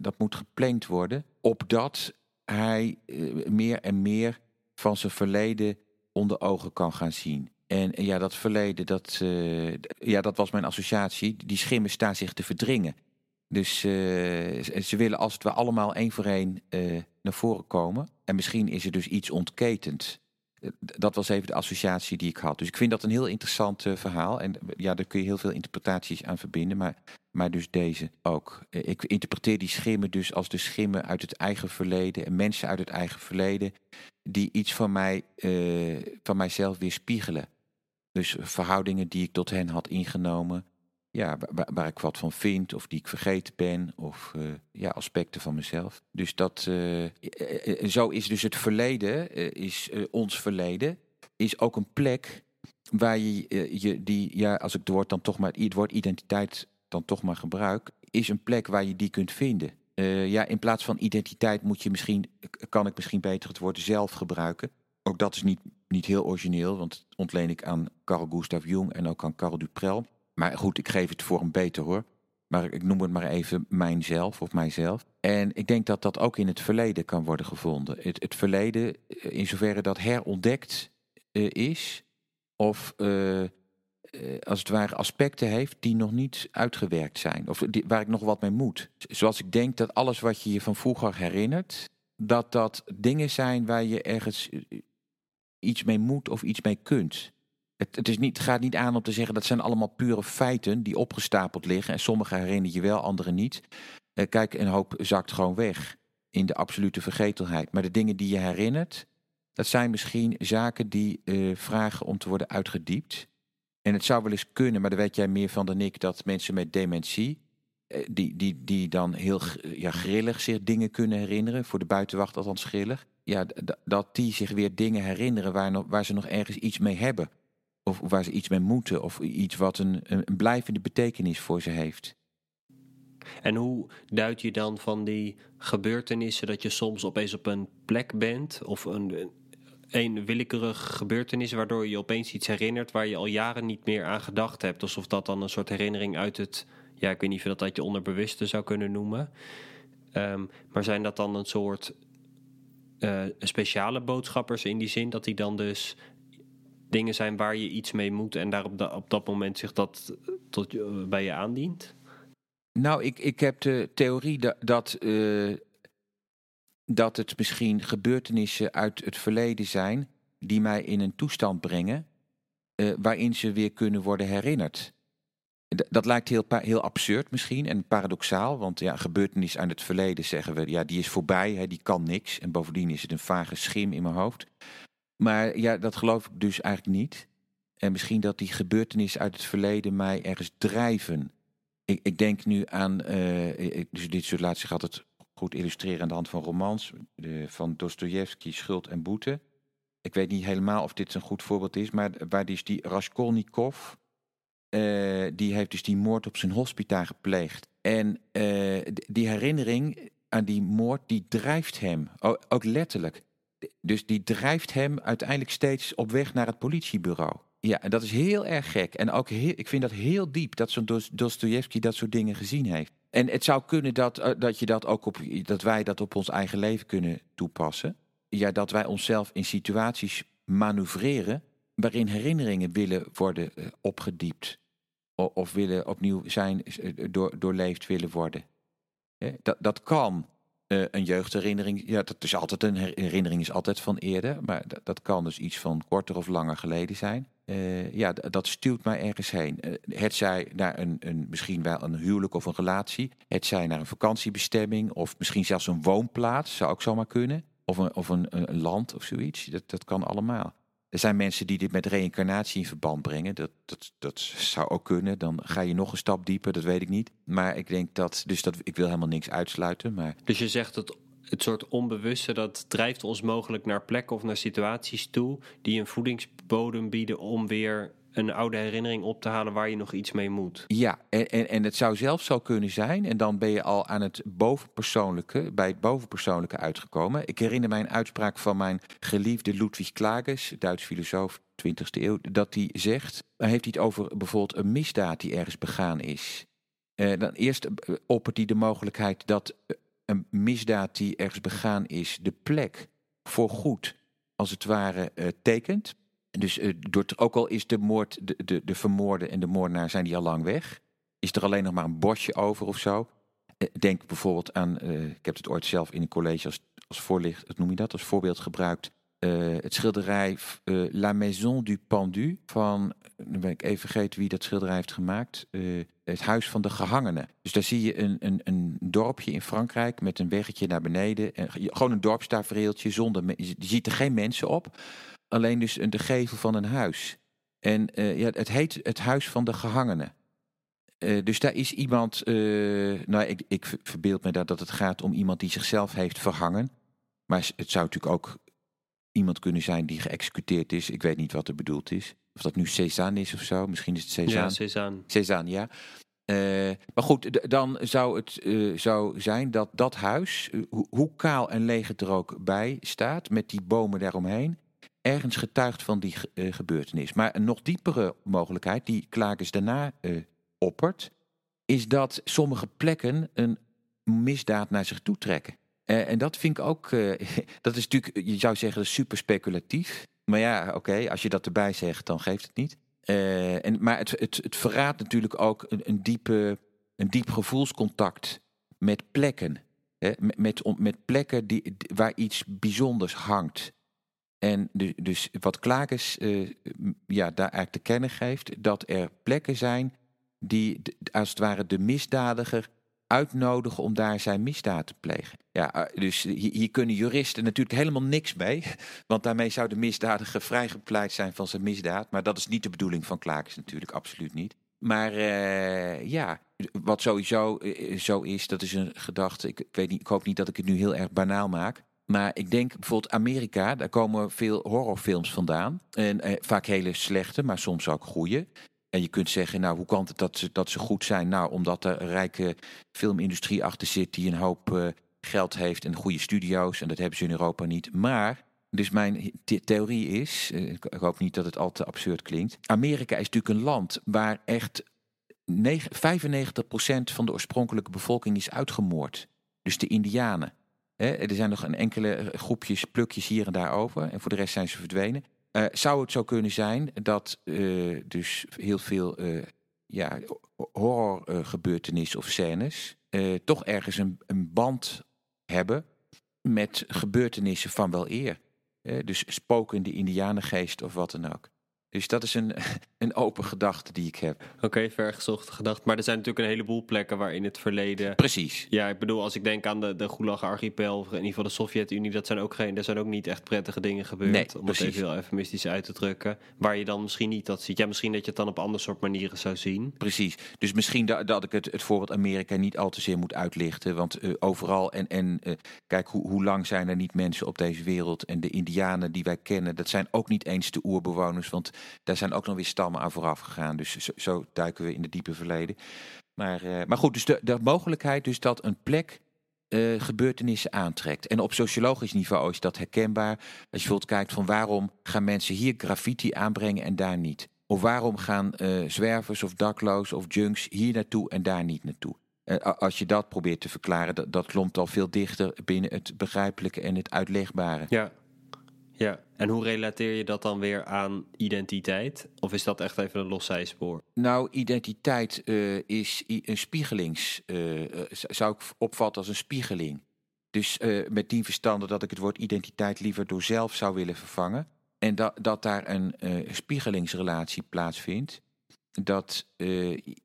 dat moet geplankt worden, opdat hij uh, meer en meer van zijn verleden onder ogen kan gaan zien. En ja, dat verleden, dat, uh, ja, dat was mijn associatie. Die schimmen staan zich te verdringen. Dus ze willen als het ware allemaal één voor één naar voren komen. En misschien is er dus iets ontketend. Dat was even de associatie die ik had. Dus ik vind dat een heel interessant verhaal. En ja, daar kun je heel veel interpretaties aan verbinden. Maar, maar dus deze ook. ik interpreteer die schimmen dus als de schimmen uit het eigen verleden. En mensen uit het eigen verleden. Die iets van, mij, van mijzelf weer spiegelen. Dus verhoudingen die ik tot hen had ingenomen. Ja, waar, ik wat van vind, of die ik vergeten ben, of uh, ja, aspecten van mezelf. Dus dat, uh, zo is dus het verleden, is ons verleden, is ook een plek waar je, je die, ja, als ik het woord dan toch maar, het woord identiteit dan toch maar gebruik, is een plek waar je die kunt vinden. ja, in plaats van identiteit moet je misschien, kan ik misschien beter het woord zelf gebruiken. Ook dat is niet, niet heel origineel, want ontleen ik aan Carl Gustav Jung en ook aan Carl Duprel. Maar goed, ik geef het voor een beter hoor. Maar ik noem het maar even mijnzelf of mijzelf. En ik denk dat dat ook in het verleden kan worden gevonden. Het, het verleden, eh, in zoverre dat herontdekt uh, is, of uh, als het ware aspecten heeft die nog niet uitgewerkt zijn, of waar ik nog wat mee moet. Zoals ik denk dat alles wat je je van vroeger herinnert, dat dat dingen zijn waar je ergens iets mee moet of iets mee kunt. Het, het, is niet, gaat niet aan om te zeggen dat zijn allemaal pure feiten die opgestapeld liggen. En sommige herinner je wel, andere niet. Uh, kijk, een hoop zakt gewoon weg in de absolute vergetelheid. Maar de dingen die je herinnert, dat zijn misschien zaken die uh, vragen om te worden uitgediept. En het zou wel eens kunnen, maar daar weet jij meer van dan ik, dat mensen met dementie, uh, die, die, die dan heel ja, grillig zich dingen kunnen herinneren, voor de buitenwacht althans grillig, ja, dat die zich weer dingen herinneren waar, waar ze nog ergens iets mee hebben. Of waar ze iets mee moeten. Of iets wat een, een blijvende betekenis voor ze heeft. En hoe duid je dan van die gebeurtenissen dat je soms opeens op een plek bent of een, een willekeurige gebeurtenis waardoor je opeens iets herinnert waar je al jaren niet meer aan gedacht hebt. Alsof dat dan een soort herinnering uit het, ja, ik weet niet of je dat je onderbewuste zou kunnen noemen. Um, maar zijn dat dan een soort uh, speciale boodschappers in die zin dat die dan dus dingen zijn waar je iets mee moet en daar op, op dat moment zich dat tot, uh, bij je aandient? Nou, ik, ik heb de theorie dat, dat, uh, dat het misschien gebeurtenissen uit het verleden zijn die mij in een toestand brengen waarin ze weer kunnen worden herinnerd. Dat lijkt heel, heel absurd misschien en paradoxaal, want ja, gebeurtenis uit het verleden zeggen we, ja, die is voorbij, hè, die kan niks. En bovendien is het een vage schim in mijn hoofd. Maar ja, dat geloof ik dus eigenlijk niet. En misschien dat die gebeurtenissen uit het verleden mij ergens drijven. Ik, ik denk nu aan, uh, dus dit soort laat zich altijd goed illustreren aan de hand van romans, van Dostoevsky, Schuld en Boete. Ik weet niet helemaal of dit een goed voorbeeld is, maar waar die, die Raskolnikov, uh, die heeft dus die moord op zijn hospita gepleegd. En uh, die herinnering aan die moord, die drijft hem, ook letterlijk. Dus die drijft hem uiteindelijk steeds op weg naar het politiebureau. Ja, en dat is heel erg gek. En ook ik vind dat heel diep dat zo'n Dostoevsky dat soort dingen gezien heeft. En het zou kunnen dat, uh, dat, je dat, ook op, dat wij dat op ons eigen leven kunnen toepassen. Ja, dat wij onszelf in situaties manoeuvreren waarin herinneringen willen worden uh, opgediept. Of willen opnieuw zijn, uh, door, doorleefd willen worden. Dat, dat kan uh, een jeugdherinnering, ja, dat is altijd een herinnering is altijd van eerder, maar dat, kan dus iets van korter of langer geleden zijn. Uh, ja, dat stuurt mij ergens heen. Uh, het zij naar een, een, misschien wel een huwelijk of een relatie, het zij naar een vakantiebestemming of misschien zelfs een woonplaats, zou ook zomaar kunnen. Of een, of een, een land of zoiets, dat, dat kan allemaal. Er zijn mensen die dit met reïncarnatie in verband brengen. Dat, dat, dat zou ook kunnen. Dan ga je nog een stap dieper, dat weet ik niet. Maar ik denk dat, dus dat, ik wil helemaal niks uitsluiten. Maar... Dus je zegt dat het soort onbewuste, dat drijft ons mogelijk naar plekken of naar situaties toe die een voedingsbodem bieden om weer een oude herinnering op te halen waar je nog iets mee moet. Ja, en, en, en het zou zelfs zo kunnen zijn, en dan ben je al aan het bovenpersoonlijke, bij het bovenpersoonlijke uitgekomen. Ik herinner mij een uitspraak van mijn geliefde Ludwig Klages, Duits filosoof, 20e eeuw, dat hij zegt, dan heeft hij het over bijvoorbeeld een misdaad die ergens begaan is. Uh, dan eerst uh, oppert hij de mogelijkheid dat uh, een misdaad die ergens begaan is, de plek voor goed, als het ware, tekent. Dus uh, door ook al is de moord, de, de, de vermoorde en de moordenaar zijn die al lang weg. Is er alleen nog maar een bosje over of zo. denk bijvoorbeeld aan, ik heb het ooit zelf in een college als, als voorlicht, noem je dat, als voorbeeld gebruikt. het schilderij La Maison du Pendu van, nu ben ik even vergeten wie dat schilderij heeft gemaakt het Huis van de Gehangenen. Dus daar zie je een, een, een dorpje in Frankrijk met een weggetje naar beneden. En gewoon een dorpstafereeltje zonder. Je ziet er geen mensen op. Alleen dus de gevel van een huis. En uh, ja, het heet het Huis van de Gehangenen. Uh, dus daar is iemand. Uh, nou, ik, ik verbeeld me dat, dat het gaat om iemand die zichzelf heeft verhangen. Maar het zou natuurlijk ook iemand kunnen zijn die geëxecuteerd is. Ik weet niet wat er bedoeld is. Of dat nu Cézanne is of zo. Misschien is het Cézanne. Ja, Cézanne. Cézanne, ja. Uh, maar goed, dan zou het uh, zou zijn dat dat huis, hoe kaal en leeg het er ook bij staat, met die bomen daaromheen, ergens getuigt van die gebeurtenis. Maar een nog diepere mogelijkheid, die Klages daarna oppert, is dat sommige plekken een misdaad naar zich toe trekken. en dat vind ik ook, dat is natuurlijk, je zou zeggen, super speculatief. Maar ja, oké, als je dat erbij zegt, dan geeft het niet. Uh, en, maar het, het, het verraadt natuurlijk ook een, een, diepe, een diep gevoelscontact met plekken. Hè? Met, met, met plekken die, waar iets bijzonders hangt. En dus, wat Klakes uh, ja, daar eigenlijk te kennen geeft, dat er plekken zijn die als het ware de misdadiger uitnodigen om daar zijn misdaad te plegen. Ja, eh, dus hier, kunnen juristen natuurlijk helemaal niks mee. Want daarmee zou de misdadiger vrijgepleit zijn van zijn misdaad. Maar dat is niet de bedoeling van Klaakens natuurlijk, absoluut niet. Maar uh, ja, wat sowieso zo is, dat is een gedachte. Ik, weet niet, ik hoop niet dat ik het nu heel erg banaal maak. Maar ik denk bijvoorbeeld Amerika, daar komen veel horrorfilms vandaan. En eh, vaak hele slechte, maar soms ook goede. En je kunt zeggen, nou, hoe kan het dat ze, dat ze goed zijn? Nou, omdat er een rijke filmindustrie achter zit die een hoop uh, geld heeft en goede studio's. En dat hebben ze in Europa niet. Maar, dus mijn theorie is, uh, ik hoop niet dat het al te absurd klinkt. Amerika is natuurlijk een land waar echt 9, 95% van de oorspronkelijke bevolking is uitgemoord. Dus de Indianen. Er zijn nog een enkele groepjes, plukjes hier en daar over. En voor de rest zijn ze verdwenen. Uh, zou het zo kunnen zijn dat uh, dus heel veel uh, ja, horrorgebeurtenissen of scènes toch ergens een, een, band hebben met gebeurtenissen van wel eer? dus spokende indianengeest of wat dan ook. Dus dat is een, een open gedachte die ik heb. Oké, okay, vergezochte gedachte. Maar er zijn natuurlijk een heleboel plekken waar in het verleden... Precies. Ja, ik bedoel, als ik denk aan de, de Gulag-archipel... of in ieder geval de Sovjet-Unie... dat zijn ook geen, er zijn ook niet echt prettige dingen gebeurd. Nee, om precies. het even heel eufemistisch uit te drukken. Waar je dan misschien niet dat ziet. Ja, misschien dat je het dan op andere soort manieren zou zien. Precies. Dus misschien dat, dat ik het, het voorbeeld Amerika niet al te zeer moet uitlichten. Want uh, overal... En, en uh, kijk, hoe, hoe lang zijn er niet mensen op deze wereld... en de indianen die wij kennen... dat zijn ook niet eens de oerbewoners... want daar zijn ook nog weer stammen aan vooraf gegaan. Dus zo, duiken we in de diepe verleden. Maar, uh, maar goed, dus de, de mogelijkheid dus dat een plek uh, gebeurtenissen aantrekt. En op sociologisch niveau is dat herkenbaar. Als je bijvoorbeeld kijkt van waarom gaan mensen hier graffiti aanbrengen en daar niet. Of waarom gaan uh, zwervers of dakloos of junks hier naartoe en daar niet naartoe. als je dat probeert te verklaren, dat, dat klomt al veel dichter binnen het begrijpelijke en het uitlegbare. Ja, ja, en hoe relateer je dat dan weer aan identiteit? Of is dat echt even een los zijspoor? Nou, identiteit uh, is een spiegelings, uh, zou ik opvatten als een spiegeling. Dus uh, met die verstande dat ik het woord identiteit liever door zelf zou willen vervangen. En dat, dat daar een spiegelingsrelatie plaatsvindt. Dat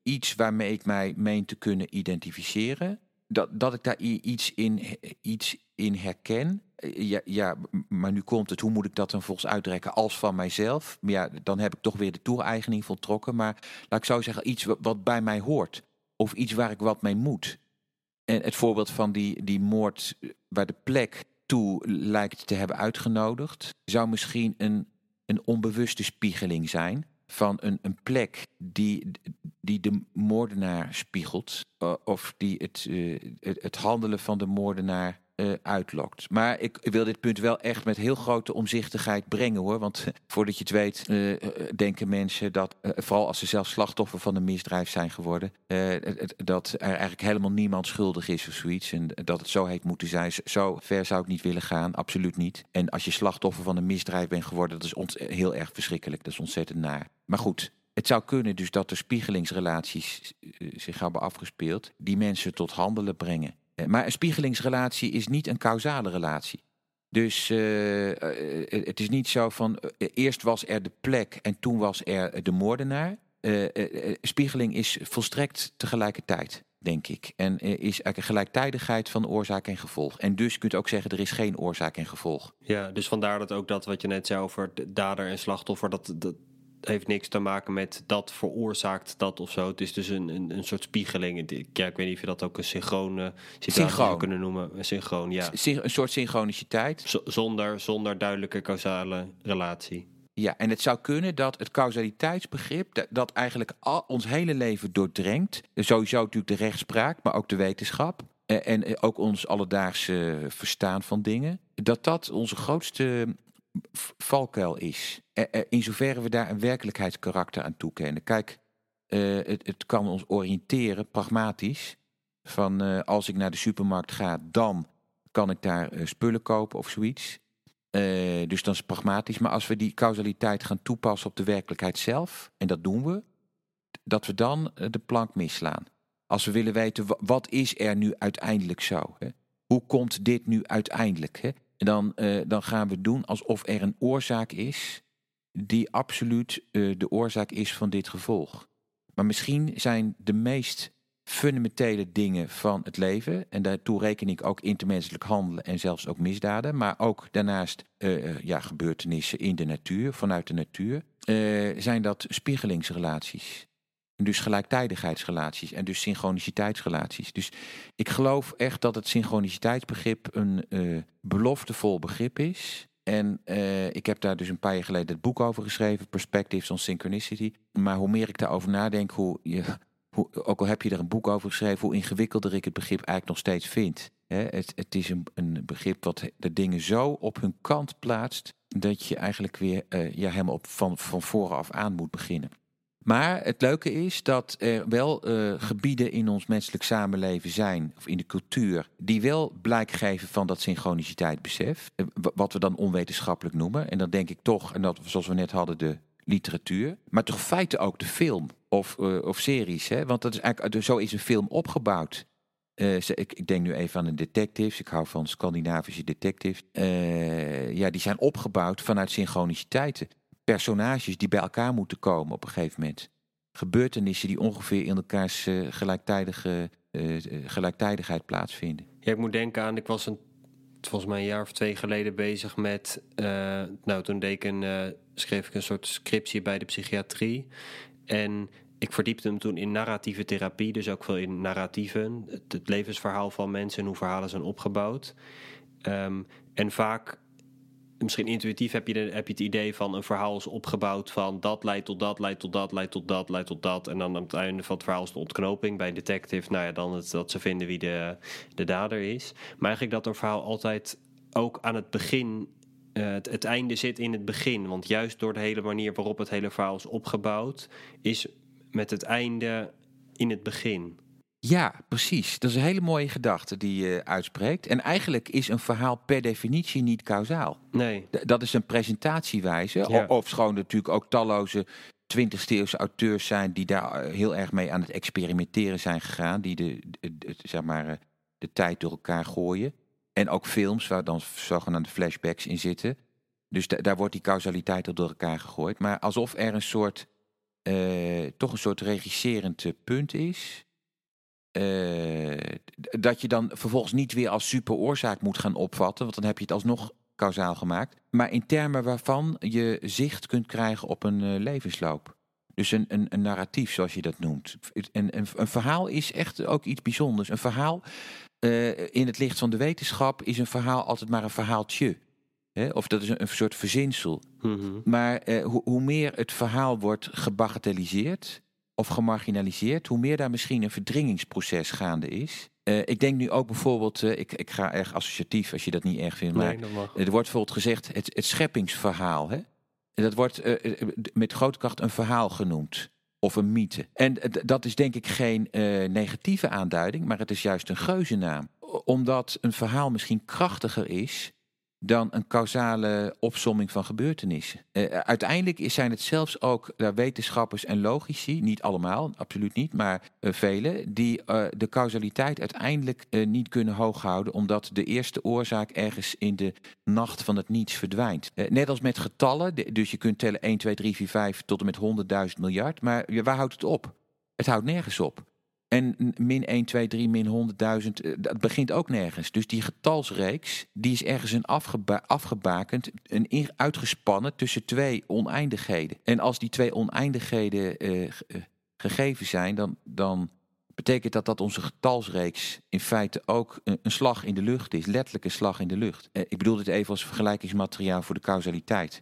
iets waarmee ik mij meen te kunnen identificeren, dat, dat ik daar iets in, iets in herken. Ja, ja, maar nu komt het, hoe moet ik dat dan volgens uitrekken als van mijzelf? Ja, dan heb ik toch weer de toe-eigening voltrokken. Maar laat ik zo zeggen, iets wat, bij mij hoort. Of iets waar ik wat mee moet. En het voorbeeld van die, die moord waar de plek toe lijkt te hebben uitgenodigd, zou misschien een, een onbewuste spiegeling zijn van een, een plek die, die de moordenaar spiegelt. of die het, uh, het, het handelen van de moordenaar uh, uitlokt. Maar ik wil dit punt wel echt met heel grote omzichtigheid brengen hoor. Want voordat je het weet, denken mensen dat, vooral als ze zelf slachtoffer van een misdrijf zijn geworden, dat er eigenlijk helemaal niemand schuldig is of zoiets. En dat het zo heeft moeten zijn. Zo ver zou ik niet willen gaan, absoluut niet. En als je slachtoffer van een misdrijf bent geworden, dat is heel erg verschrikkelijk. Dat is ontzettend naar. Maar goed, Het zou kunnen dus dat er spiegelingsrelaties eh, zich hebben afgespeeld die mensen tot handelen brengen. Eh, Maar een spiegelingsrelatie is niet een causale relatie. Dus eh, het is niet zo van eerst was er de plek en toen was er de moordenaar. Spiegeling is volstrekt tegelijkertijd, denk ik. En is eigenlijk een gelijktijdigheid van oorzaak en gevolg. En dus kunt ook zeggen er is geen oorzaak en gevolg. Ja, dus vandaar dat ook dat wat je net zei over de dader en slachtoffer, dat, dat heeft niks te maken met dat veroorzaakt dat of zo. Het is dus een, een, een soort spiegeling. Ja, ik weet niet of je dat ook een synchrone situatie zou kunnen noemen. Een synchroon, ja. Syn- Een soort synchroniciteit. Z- zonder, zonder duidelijke causale relatie. Ja, en het zou kunnen dat het causaliteitsbegrip, dat, dat eigenlijk al ons hele leven doordrenkt. Sowieso natuurlijk de rechtspraak, maar ook de wetenschap. eh, En ook ons alledaagse verstaan van dingen. Dat dat onze grootste valkuil is. Eh, eh, In zoverre we daar een werkelijkheidskarakter aan toekennen. Kijk, eh, het, het kan ons oriënteren, pragmatisch. Van als ik naar de supermarkt ga, dan kan ik daar spullen kopen of zoiets. Dus dat is pragmatisch. Maar als we die causaliteit gaan toepassen op de werkelijkheid zelf, en dat doen we, dat we dan de plank misslaan. Als we willen weten, wa- wat is er nu uiteindelijk zo? Hè? Hoe komt dit nu uiteindelijk? Hè? Dan, eh, dan gaan we doen alsof er een oorzaak is die absoluut eh, de oorzaak is van dit gevolg. Maar misschien zijn de meest fundamentele dingen van het leven, en daartoe reken ik ook intermenselijk handelen en zelfs ook misdaden, maar ook daarnaast eh, ja, gebeurtenissen in de natuur, vanuit de natuur, zijn dat spiegelingsrelaties. En dus gelijktijdigheidsrelaties en dus synchroniciteitsrelaties. Dus ik geloof echt dat het synchroniciteitsbegrip een eh, beloftevol begrip is. En eh, ik heb daar dus een paar jaar geleden het boek over geschreven, Perspectives on Synchronicity. Maar hoe meer ik daarover nadenk, hoe je, hoe, ook al heb je er een boek over geschreven, hoe ingewikkelder ik het begrip eigenlijk nog steeds vind. Het, het is een, een begrip wat de dingen zo op hun kant plaatst, dat je eigenlijk weer eh, ja, helemaal op, van, van voren af aan moet beginnen. Maar het leuke is dat er wel eh, gebieden in ons menselijk samenleven zijn, of in de cultuur, die wel blijk geven van dat synchroniciteitsbesef. eh, wa- Wat we dan onwetenschappelijk noemen. En dan denk ik toch, en dat zoals we net hadden, de literatuur. Maar toch in feite ook de film of, eh, of series. Hè? Want dat is eigenlijk, zo is een film opgebouwd. Ik, ik denk nu even aan de detectives. Ik hou van Scandinavische detectives. Ja, die zijn opgebouwd vanuit synchroniciteiten. Personages die bij elkaar moeten komen op een gegeven moment. Gebeurtenissen die ongeveer in elkaars eh, gelijktijdige, eh, eh, gelijktijdigheid plaatsvinden. Ja, ik moet denken aan, ik was een, volgens mij een jaar of twee geleden bezig met, nou toen deed ik een, schreef ik een soort scriptie bij de psychiatrie. En ik verdiepte hem toen in narratieve therapie, dus ook veel in narratieven. Het, het levensverhaal van mensen en hoe verhalen zijn opgebouwd. Ehm, en vaak, misschien intuïtief heb je, de, heb je het idee van een verhaal is opgebouwd van dat leidt tot dat, leidt tot dat, leidt tot dat, leidt tot dat. En dan aan het einde van het verhaal is de ontknoping. Bij een detective, nou ja, dan het, dat ze vinden wie de, de dader is. Maar eigenlijk dat een verhaal altijd ook aan het begin eh, het, het einde zit in het begin. Want juist door de hele manier waarop het hele verhaal is opgebouwd, is met het einde in het begin. Ja, precies. Dat is een hele mooie gedachte die je uitspreekt. En eigenlijk is een verhaal per definitie niet kausaal. Nee, D- Dat is een presentatiewijze. Ja. Of schoon natuurlijk ook talloze 20e eeuwse auteurs zijn die daar eh, heel erg mee aan het experimenteren zijn gegaan. Die de, de- de- zeg maar, eh, de tijd door elkaar gooien. En ook films waar dan zogenaamde flashbacks in zitten. Dus da- daar wordt die causaliteit al door elkaar gegooid. Maar alsof er een soort, eh, toch een soort regisserend punt is. Eh, dat je dan vervolgens niet weer als superoorzaak moet gaan opvatten. Want dan heb je het alsnog kausaal gemaakt. Maar in termen waarvan je zicht kunt krijgen op een eh, levensloop. Dus een, een, een narratief, zoals je dat noemt. En een, een verhaal is echt ook iets bijzonders. Een verhaal, eh, in het licht van de wetenschap, is een verhaal altijd maar een verhaaltje. Hè? Of dat is een, een soort verzinsel. Mhm. Maar hoe, hoe meer het verhaal wordt gebagatelliseerd of gemarginaliseerd, hoe meer daar misschien een verdringingsproces gaande is. Eh, ik denk nu ook bijvoorbeeld, eh, ik, ik ga erg associatief als je dat niet erg vindt, maar nee, er wordt bijvoorbeeld gezegd het, het scheppingsverhaal. Hè? En Dat wordt eh, met grote kracht een verhaal genoemd. Of een mythe. En dat is denk ik geen negatieve aanduiding, maar het is juist een geuzennaam. Omdat een verhaal misschien krachtiger is dan een causale opsomming van gebeurtenissen. Uh, uiteindelijk zijn het zelfs ook uh, wetenschappers en logici, niet allemaal, absoluut niet, maar uh, velen, die de causaliteit uiteindelijk niet kunnen hooghouden, omdat de eerste oorzaak ergens in de nacht van het niets verdwijnt. net als met getallen, dus je kunt tellen 1, 2, 3, 4, 5 tot en met 100.000 miljard, maar waar houdt het op? Het houdt nergens op. En min 1, 2, 3, min 100.000, eh, dat begint ook nergens. Dus die getalsreeks, die is ergens een afgeba afgebakend, een uitgespannen tussen twee oneindigheden. En als die twee oneindigheden uh, gegeven zijn, dan, dan betekent dat dat onze getalsreeks in feite ook een, een slag in de lucht is. Letterlijk een slag in de lucht. Ik bedoel dit even als vergelijkingsmateriaal voor de causaliteit.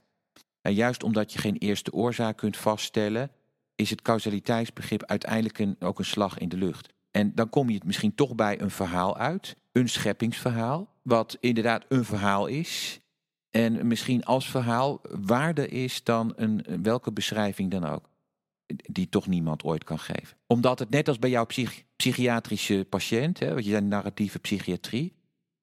En juist omdat je geen eerste oorzaak kunt vaststellen, is het causaliteitsbegrip uiteindelijk een, ook een slag in de lucht. En dan kom je het misschien toch bij een verhaal uit, een scheppingsverhaal, wat inderdaad een verhaal is. En misschien als verhaal waarder is dan een, welke beschrijving dan ook. Die toch niemand ooit kan geven. Omdat het net als bij jouw psychiatrische patiënt, hè, want je zijn narratieve psychiatrie.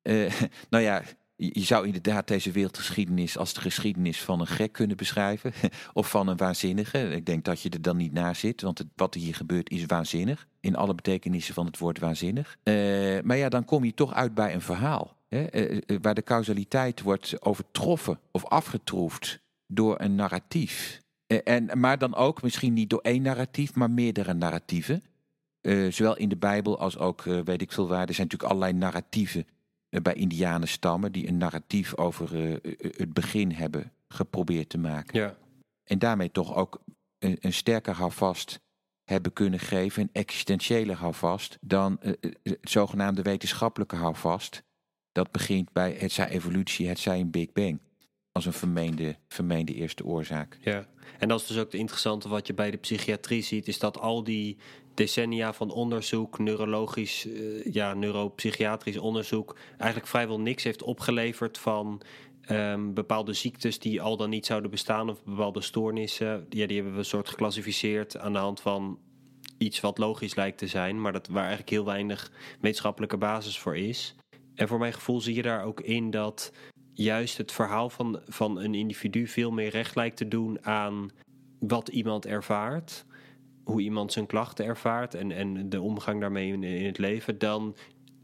Uh, nou ja, je zou inderdaad deze wereldgeschiedenis als de geschiedenis van een gek kunnen beschrijven. Of van een waanzinnige. Ik denk dat je er dan niet naar zit, want wat er hier gebeurt is waanzinnig. In alle betekenissen van het woord waanzinnig. Uh, maar ja, dan kom je toch uit bij een verhaal. Hè, uh, waar de causaliteit wordt overtroffen of afgetroefd door een narratief. En, maar dan ook misschien niet door één narratief, maar meerdere narratieven. zowel in de Bijbel als ook, weet ik veel waar. Er zijn natuurlijk allerlei narratieven eh, bij indianenstammen die een narratief over uh, het begin hebben geprobeerd te maken. Ja. En daarmee toch ook een, een sterker houvast hebben kunnen geven, een existentiële houvast, dan uh, het zogenaamde wetenschappelijke houvast. Dat begint bij het zij evolutie, het zij een Big Bang. Als een vermeende, vermeende eerste oorzaak. Ja, en dat is dus ook het interessante wat je bij de psychiatrie ziet, is dat al die decennia van onderzoek, neurologisch, uh, ja, neuropsychiatrisch onderzoek, eigenlijk vrijwel niks heeft opgeleverd van um, bepaalde ziektes die al dan niet zouden bestaan of bepaalde stoornissen. Ja, die hebben we een soort geclassificeerd aan de hand van iets wat logisch lijkt te zijn, maar dat, waar eigenlijk heel weinig wetenschappelijke basis voor is. En voor mijn gevoel zie je daar ook in dat juist het verhaal van, van een individu veel meer recht lijkt te doen aan wat iemand ervaart hoe iemand zijn klachten ervaart en, en de omgang daarmee in, het leven, dan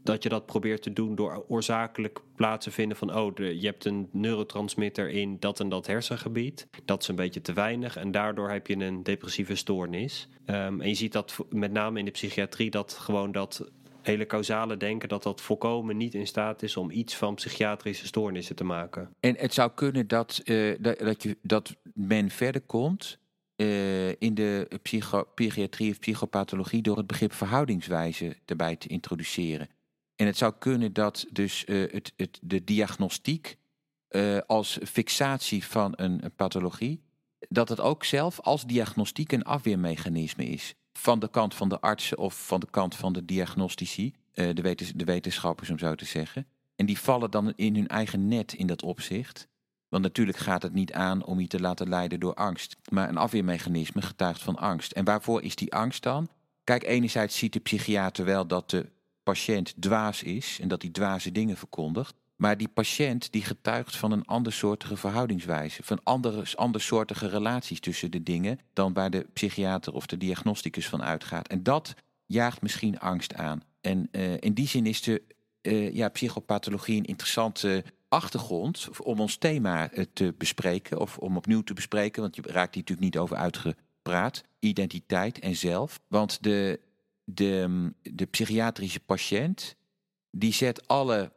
dat je dat probeert te doen door oorzakelijk plaatsen vinden van, oh, je hebt een neurotransmitter in dat en dat hersengebied. Dat is een beetje te weinig en daardoor heb je een depressieve stoornis. Um, en je ziet dat met name in de psychiatrie, dat gewoon dat hele causale denken, dat dat volkomen niet in staat is om iets van psychiatrische stoornissen te maken. En het zou kunnen dat, uh, dat, je, dat men verder komt uh, in de psychiatrie of psychopathologie door het begrip verhoudingswijze erbij te introduceren. En het zou kunnen dat dus uh, het, het, de diagnostiek als fixatie van een, een, pathologie, dat het ook zelf als diagnostiek een afweermechanisme is. Van de kant van de artsen of van de kant van de diagnostici, de, wetens, de wetenschappers om zo te zeggen. En die vallen dan in hun eigen net in dat opzicht. Want natuurlijk gaat het niet aan om je te laten leiden door angst. Maar een afweermechanisme getuigt van angst. En waarvoor is die angst dan? Kijk, enerzijds ziet de psychiater wel dat de patiënt dwaas is en dat hij dwaze dingen verkondigt. Maar die patiënt die getuigt van een andersoortige verhoudingswijze. Van andere, andersoortige relaties tussen de dingen dan waar de psychiater of de diagnosticus van uitgaat. En dat jaagt misschien angst aan. En uh, in die zin is de uh, ja, psychopathologie een interessante achtergrond om ons thema eh, te bespreken of om opnieuw te bespreken, want je raakt hier natuurlijk niet over uitgepraat, identiteit en zelf. Want de, de, de psychiatrische patiënt, die zet alle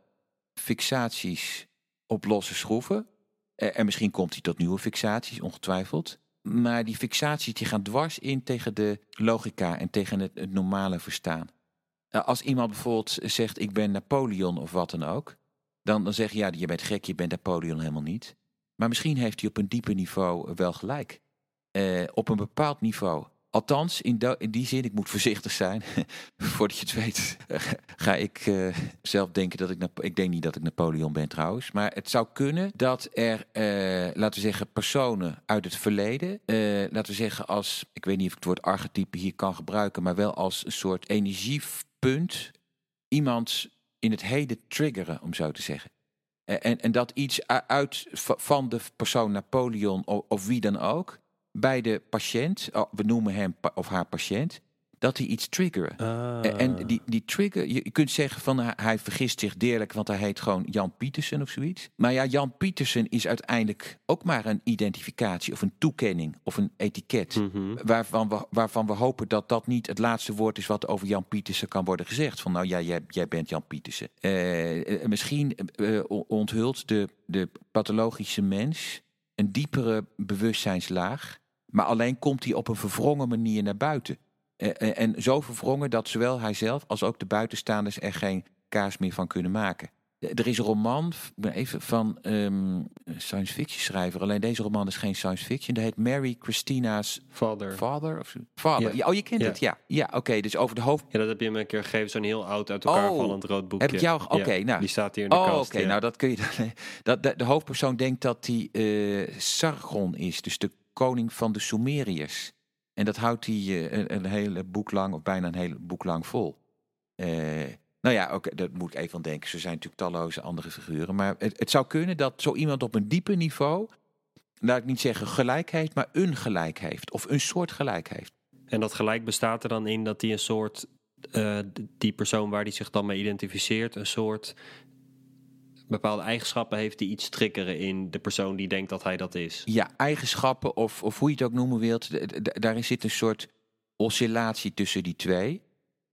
fixaties op losse schroeven. Eh, en misschien komt hij tot nieuwe fixaties, ongetwijfeld. Maar die fixaties die gaan dwars in tegen de logica en tegen het, normale verstaan. Eh, als iemand bijvoorbeeld zegt ik ben Napoleon of wat dan ook, dan, dan zeg je, ja, je bent gek, je bent Napoleon helemaal niet. Maar misschien heeft hij op een dieper niveau wel gelijk. Uh, op een bepaald niveau. Althans, in, in, die zin, ik moet voorzichtig zijn. Voordat je het weet, ga ik uh, zelf denken dat ik... Ik denk niet dat ik Napoleon ben trouwens. Maar het zou kunnen dat er, uh, laten we zeggen, personen uit het verleden... laten we zeggen als, ik weet niet of ik het woord archetype hier kan gebruiken... maar wel als een soort energiepunt... iemand in het heden triggeren, om zo te zeggen. En, en dat iets uit van de persoon Napoleon of wie dan ook bij de patiënt, oh, we noemen hem of haar patiënt, dat hij iets triggeren. Ah. En die, die trigger, je kunt zeggen van hij vergist zich deerlijk, want hij heet gewoon Jan Pietersen of zoiets. Maar ja, Jan Pietersen is uiteindelijk ook maar een identificatie of een toekenning of een etiket. Mhm. waarvan, we, waarvan we hopen dat dat niet het laatste woord is wat over Jan Pietersen kan worden gezegd. Van nou ja, jij, jij bent Jan Pietersen. Uh, misschien uh, onthult de, de pathologische mens een diepere bewustzijnslaag. Maar alleen komt hij op een verwrongen manier naar buiten. En, en zo verwrongen dat zowel hij zelf als ook de buitenstaanders er geen kaas meer van kunnen maken. Er is een roman, even van um, science fiction schrijver. Alleen deze roman is geen science fiction. Dat heet Mary Christina's Father. Father of Father. Ja. oh, je kent Ja. het, ja. Ja, oké. dus over de hoofd. Ja, dat heb je me een keer gegeven. Zo'n heel oud uit elkaar Oh, vallend rood boekje. heb ik jou- oké, Ja, nou. Die staat hier in de Oh, kast. oké. Nou, dat kun je dan. Dat, de, de hoofdpersoon denkt dat hij eh, Sargon is, dus de koning van de Sumeriërs. En dat houdt hij eh, een, een hele boek lang, of bijna een hele boek lang vol. Eh, nou ja, oké, dat moet ik even aan denken. Er zijn natuurlijk talloze andere figuren. Maar het, het zou kunnen dat zo iemand op een dieper niveau, laat ik niet zeggen gelijk heeft, maar een gelijk heeft. Of een soort gelijk heeft. En dat gelijk bestaat er dan in dat hij een soort, eh, die persoon waar hij zich dan mee identificeert, een soort bepaalde eigenschappen heeft die iets triggeren in de persoon die denkt dat hij dat is. Ja, eigenschappen of, of hoe je het ook noemen wilt. Daarin zit een soort oscillatie tussen die twee.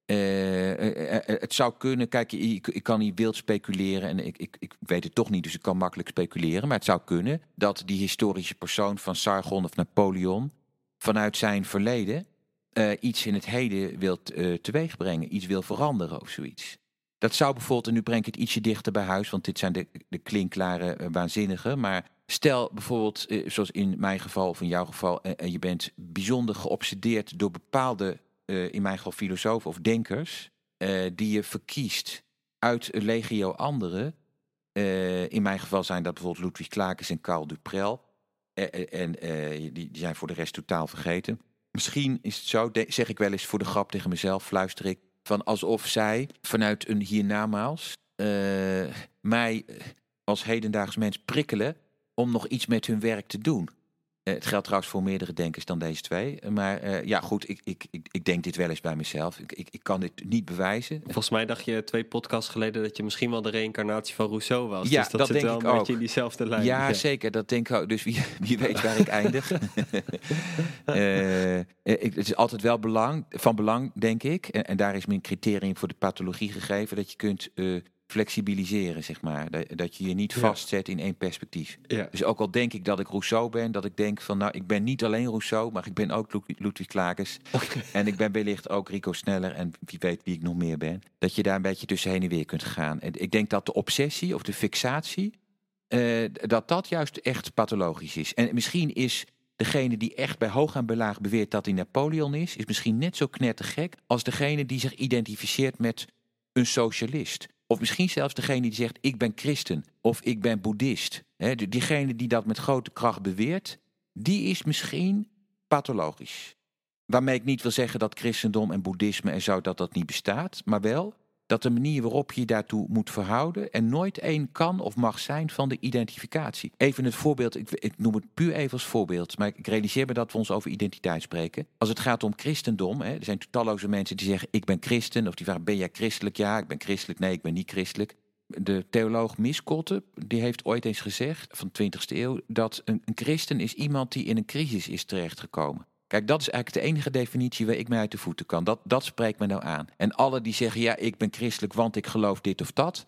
Eh, eh, eh, het zou kunnen, kijk, ik, ik kan hier wild speculeren en ik, ik, ik weet het toch niet, dus ik kan makkelijk speculeren. Maar het zou kunnen dat die historische persoon van Sargon of Napoleon vanuit zijn verleden iets in het heden wil teweegbrengen, iets wil veranderen of zoiets. Dat zou bijvoorbeeld, en nu breng ik het ietsje dichter bij huis, want dit zijn de, de eh, waanzinnige. Maar stel bijvoorbeeld, eh, zoals in mijn geval of in jouw geval, eh, en je bent bijzonder geobsedeerd door bepaalde, eh, in mijn geval filosofen of denkers, eh, die je verkiest uit een legio anderen. Eh, in mijn geval zijn dat bijvoorbeeld Ludwig Klakens en Karl Duprel. Eh, eh, en eh, die, die zijn voor de rest totaal vergeten. Misschien is het zo, zeg ik wel eens voor de grap tegen mezelf, fluister ik, van alsof zij vanuit een hiernamaals eh, mij eh, als hedendaags mens prikkelen om nog iets met hun werk te doen. Eh, het geldt trouwens voor meerdere denkers dan deze twee. Eh, Maar eh, ja, goed, ik, ik, ik, ik denk dit wel eens bij mezelf. Ik, ik, ik kan dit niet bewijzen. Volgens mij dacht je twee podcasts geleden dat je misschien wel de reïncarnatie van Rousseau was. Ja, dus dat, dat zit denk wel ik een beetje ook. in diezelfde lijn. Ja, zeker. Dat denk ik ook. Dus wie, wie weet waar ik eindig. Ik, het is altijd wel belang, van belang, denk ik. En, en daar is mijn criterium voor de pathologie gegeven. Dat je kunt flexibiliseren, zeg maar. Dat, je je niet Ja. vastzet in één perspectief. Ja. Dus ook al denk ik dat ik Rousseau ben, dat ik denk van, nou, ik ben niet alleen Rousseau, maar ik ben ook Lu- Ludwig Klakens. En ik ben wellicht ook Rico Sneller en wie weet wie ik nog meer ben. Dat je daar een beetje tussen heen en weer kunt gaan. En ik denk dat de obsessie of de fixatie, eh, dat dat juist echt pathologisch is. En misschien is degene die echt bij hoog en bij laag beweert dat hij Napoleon is, is misschien net zo knettergek als degene die zich identificeert met een socialist. Of misschien zelfs degene die zegt ik ben christen of ik ben boeddhist. Die- diegene die dat met grote kracht beweert, die is misschien pathologisch. Waarmee ik niet wil zeggen dat christendom en boeddhisme en zo dat dat niet bestaat, maar wel dat de manier waarop je daartoe moet verhouden en nooit één kan of mag zijn van de identificatie. Even het voorbeeld, ik, ik noem het puur even als voorbeeld, maar ik realiseer me dat we ons over identiteit spreken. Als het gaat om christendom, hè, er zijn talloze mensen die zeggen ik ben christen, of die vragen ben jij christelijk? Ja, ik ben christelijk. Nee, ik ben niet christelijk. De theoloog Miskotte, die heeft ooit eens gezegd, van de 20e eeuw, dat een, een christen is iemand die in een crisis is terechtgekomen. Kijk, dat is eigenlijk de enige definitie waar ik mij uit de voeten kan. Dat, dat spreekt me nou aan. En alle die zeggen, ja, ik ben christelijk, want ik geloof dit of dat.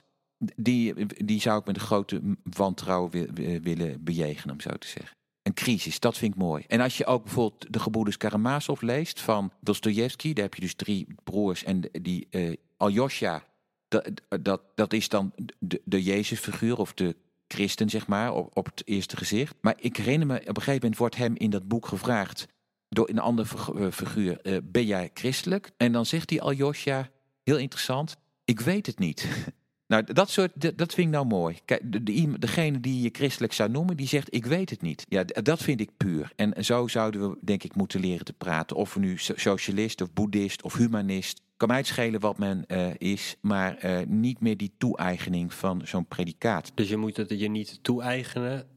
Die, die zou ik met een grote wantrouwen wi- wi- willen bejegenen, om zo te zeggen. Een crisis, dat vind ik mooi. En als je ook bijvoorbeeld de gebroeders Karamazov leest van Dostoevsky, daar heb je dus drie broers en die eh Aljosha, dat, dat, dat is dan de, de Jezusfiguur of de christen, zeg maar, op, op het eerste gezicht. Maar ik herinner me, op een gegeven moment wordt hem in dat boek gevraagd door een andere eh, figuur, eh, ben jij christelijk? En dan zegt die Aljosha, heel interessant, ik weet het niet. Nou, dat soort, dat, vind ik nou mooi. Kijk, de, degene die je christelijk zou noemen, die zegt ik weet het niet. Ja, dat vind ik puur. En zo zouden we, denk ik, moeten leren te praten. Of we nu so- socialist of boeddhist of humanist kan mij schelen wat men eh, is, maar niet meer die toe-eigening van zo'n predicaat. Dus je moet het je niet toe-eigenen,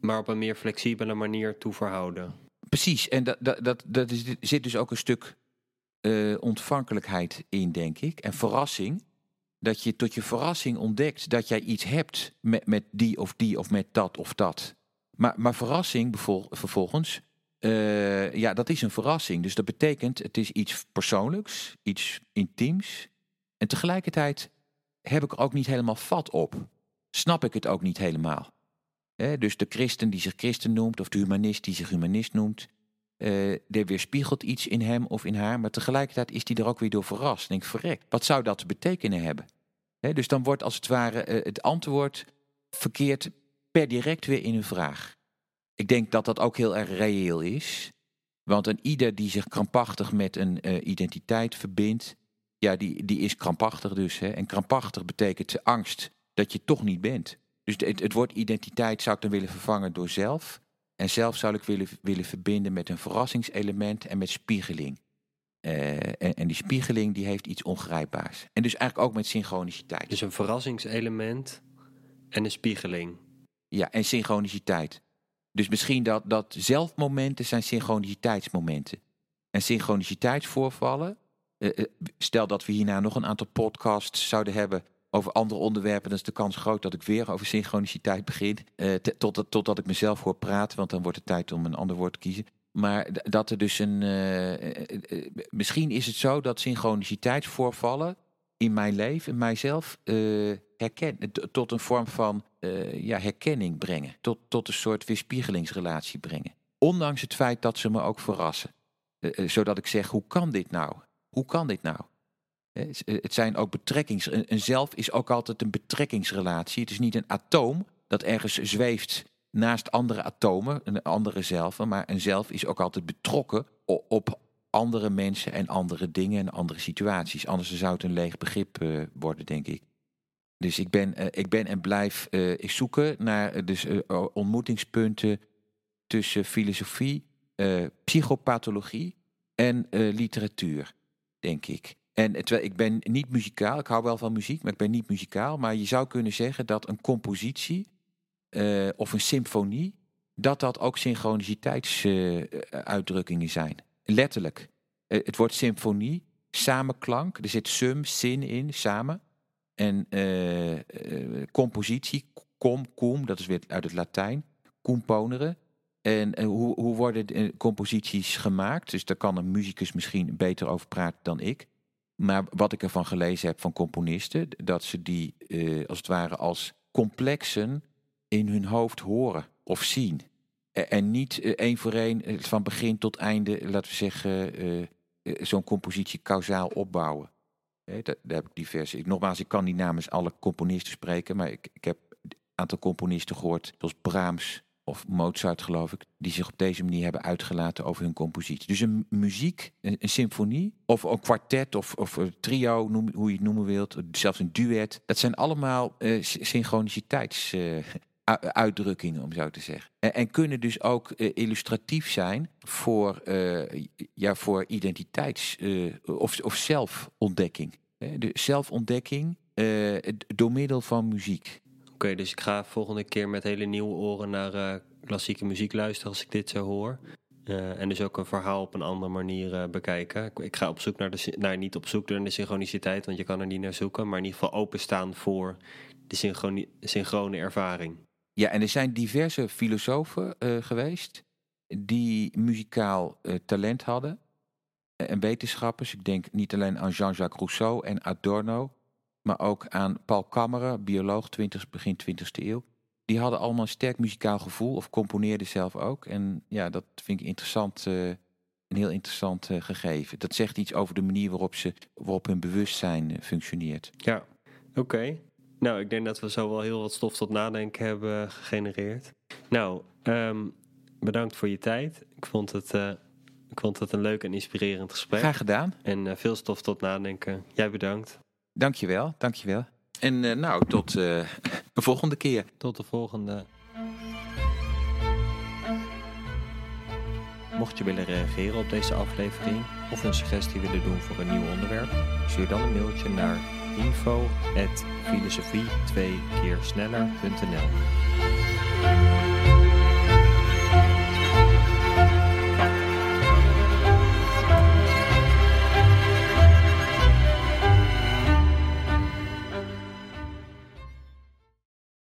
maar op een meer flexibele manier toeverhouden. Precies, en dat, dat, dat, dat is, zit dus ook een stuk eh, ontvankelijkheid in, denk ik. En verrassing. Dat je tot je verrassing ontdekt dat jij iets hebt met, met die of die of met dat of dat. Maar, maar verrassing vervolgens, eh, ja, dat is een verrassing. Dus dat betekent, het is iets persoonlijks, iets intiems. En tegelijkertijd heb ik er ook niet helemaal vat op. Snap ik het ook niet helemaal. Dus de christen die zich christen noemt, of de humanist die zich humanist noemt, uh, er weerspiegelt iets in hem of in haar, maar tegelijkertijd is hij er ook weer door verrast. Denk, verrekt, wat zou dat te betekenen hebben? Dus dan wordt als het ware uh, het antwoord verkeerd per direct weer in een vraag. Ik denk dat dat ook heel erg reëel is. Want een ieder die zich krampachtig met een uh, identiteit verbindt, ja, die, die is krampachtig dus. Hè? En krampachtig betekent angst dat je toch niet bent. Dus het, het woord identiteit zou ik dan willen vervangen door zelf. En zelf zou ik willen, willen verbinden met een verrassingselement en met spiegeling. Uh, en, en, die spiegeling die heeft iets ongrijpbaars. En dus eigenlijk ook met synchroniciteit. Dus een verrassingselement en een spiegeling. Ja, en synchroniciteit. Dus misschien dat, dat zelfmomenten zijn synchroniciteitsmomenten. En synchroniciteitsvoorvallen. Uh, stel dat we hierna nog een aantal podcasts zouden hebben over andere onderwerpen, dan is de kans groot dat ik weer over synchroniciteit begin. Uh, totdat, totdat ik mezelf hoor praten, want dan wordt het tijd om een ander woord te kiezen. Maar dat er dus een. Uh, uh, misschien is het zo dat synchroniciteitsvoorvallen in mijn leven, in mijzelf, herken, tot een vorm van ja, herkenning brengen. Tot, tot een soort weerspiegelingsrelatie brengen. Ondanks het feit dat ze me ook verrassen. zodat ik zeg: hoe kan dit nou? Hoe kan dit nou? Het zijn ook betrekkings. Een zelf is ook altijd een betrekkingsrelatie. Het is niet een atoom dat ergens zweeft naast andere atomen, een andere zelven. Maar een zelf is ook altijd betrokken op andere mensen en andere dingen en andere situaties. Anders zou het een leeg begrip uh, worden, denk ik. Dus ik ben, ik ben en blijf uh, zoeken naar dus, ontmoetingspunten tussen filosofie, psychopathologie en literatuur, denk ik. En terwijl ik ben niet muzikaal, ik hou wel van muziek, maar ik ben niet muzikaal. Maar je zou kunnen zeggen dat een compositie uh, of een symfonie, dat dat ook synchroniciteitsuitdrukkingen zijn. Letterlijk. Uh, het woord symfonie, samenklank, er zit sum, zin in, samen. En compositie, com, cum, dat is weer uit het Latijn, componeren. En hoe, hoe worden composities gemaakt? Dus daar kan een muzikus misschien beter over praten dan ik. Maar wat ik ervan gelezen heb van componisten, dat ze die uh, als het ware als complexen in hun hoofd horen of zien. En niet uh, één voor één uh, van begin tot einde, laten we zeggen, zo'n compositie kausaal opbouwen. daar, heb ik diverse. Nogmaals, ik kan niet namens alle componisten spreken, maar ik, ik heb een aantal componisten gehoord, zoals Brahms, of Mozart geloof ik, die zich op deze manier hebben uitgelaten over hun compositie. Dus een muziek, een, symfonie, of een kwartet of, of een trio, hoe je het noemen wilt, zelfs een duet. Dat zijn allemaal uh, synchroniciteitsuitdrukkingen, uh, om zo te zeggen. En, en kunnen dus ook uh, illustratief zijn voor, uh, ja, voor identiteits- of, of zelfontdekking. De zelfontdekking door middel van muziek. Oké, dus ik ga volgende keer met hele nieuwe oren naar uh, klassieke muziek luisteren als ik dit zo hoor. Uh, en dus ook een verhaal op een andere manier uh, bekijken. Ik, ga op zoek naar de, nou, niet op zoek naar de synchroniciteit, want je kan er niet naar zoeken, maar in ieder geval openstaan voor de synchrone ervaring. Ja, en er zijn diverse filosofen geweest die muzikaal talent hadden. En wetenschappers, ik denk niet alleen aan Jean-Jacques Rousseau en Adorno, maar ook aan Paul Kammerer, bioloog 20, begin 20e eeuw. Die hadden allemaal een sterk muzikaal gevoel of componeerden zelf ook. En ja, dat vind ik interessant, uh, een heel interessant uh, gegeven. Dat zegt iets over de manier waarop, ze, waarop hun bewustzijn uh, functioneert. Ja, oké. Okay. Nou, ik denk dat we zo wel heel wat stof tot nadenken hebben gegenereerd. Nou, um, bedankt voor je tijd. Ik vond het, ik vond het een leuk en inspirerend gesprek. Graag gedaan. En veel stof tot nadenken. Jij bedankt. Dankjewel, dankjewel. En uh, nou, tot uh, de volgende keer. Tot de volgende. Mocht je willen reageren op deze aflevering of een suggestie willen doen voor een nieuw onderwerp, stuur dan een mailtje naar info@filosofie2keersneller.nl.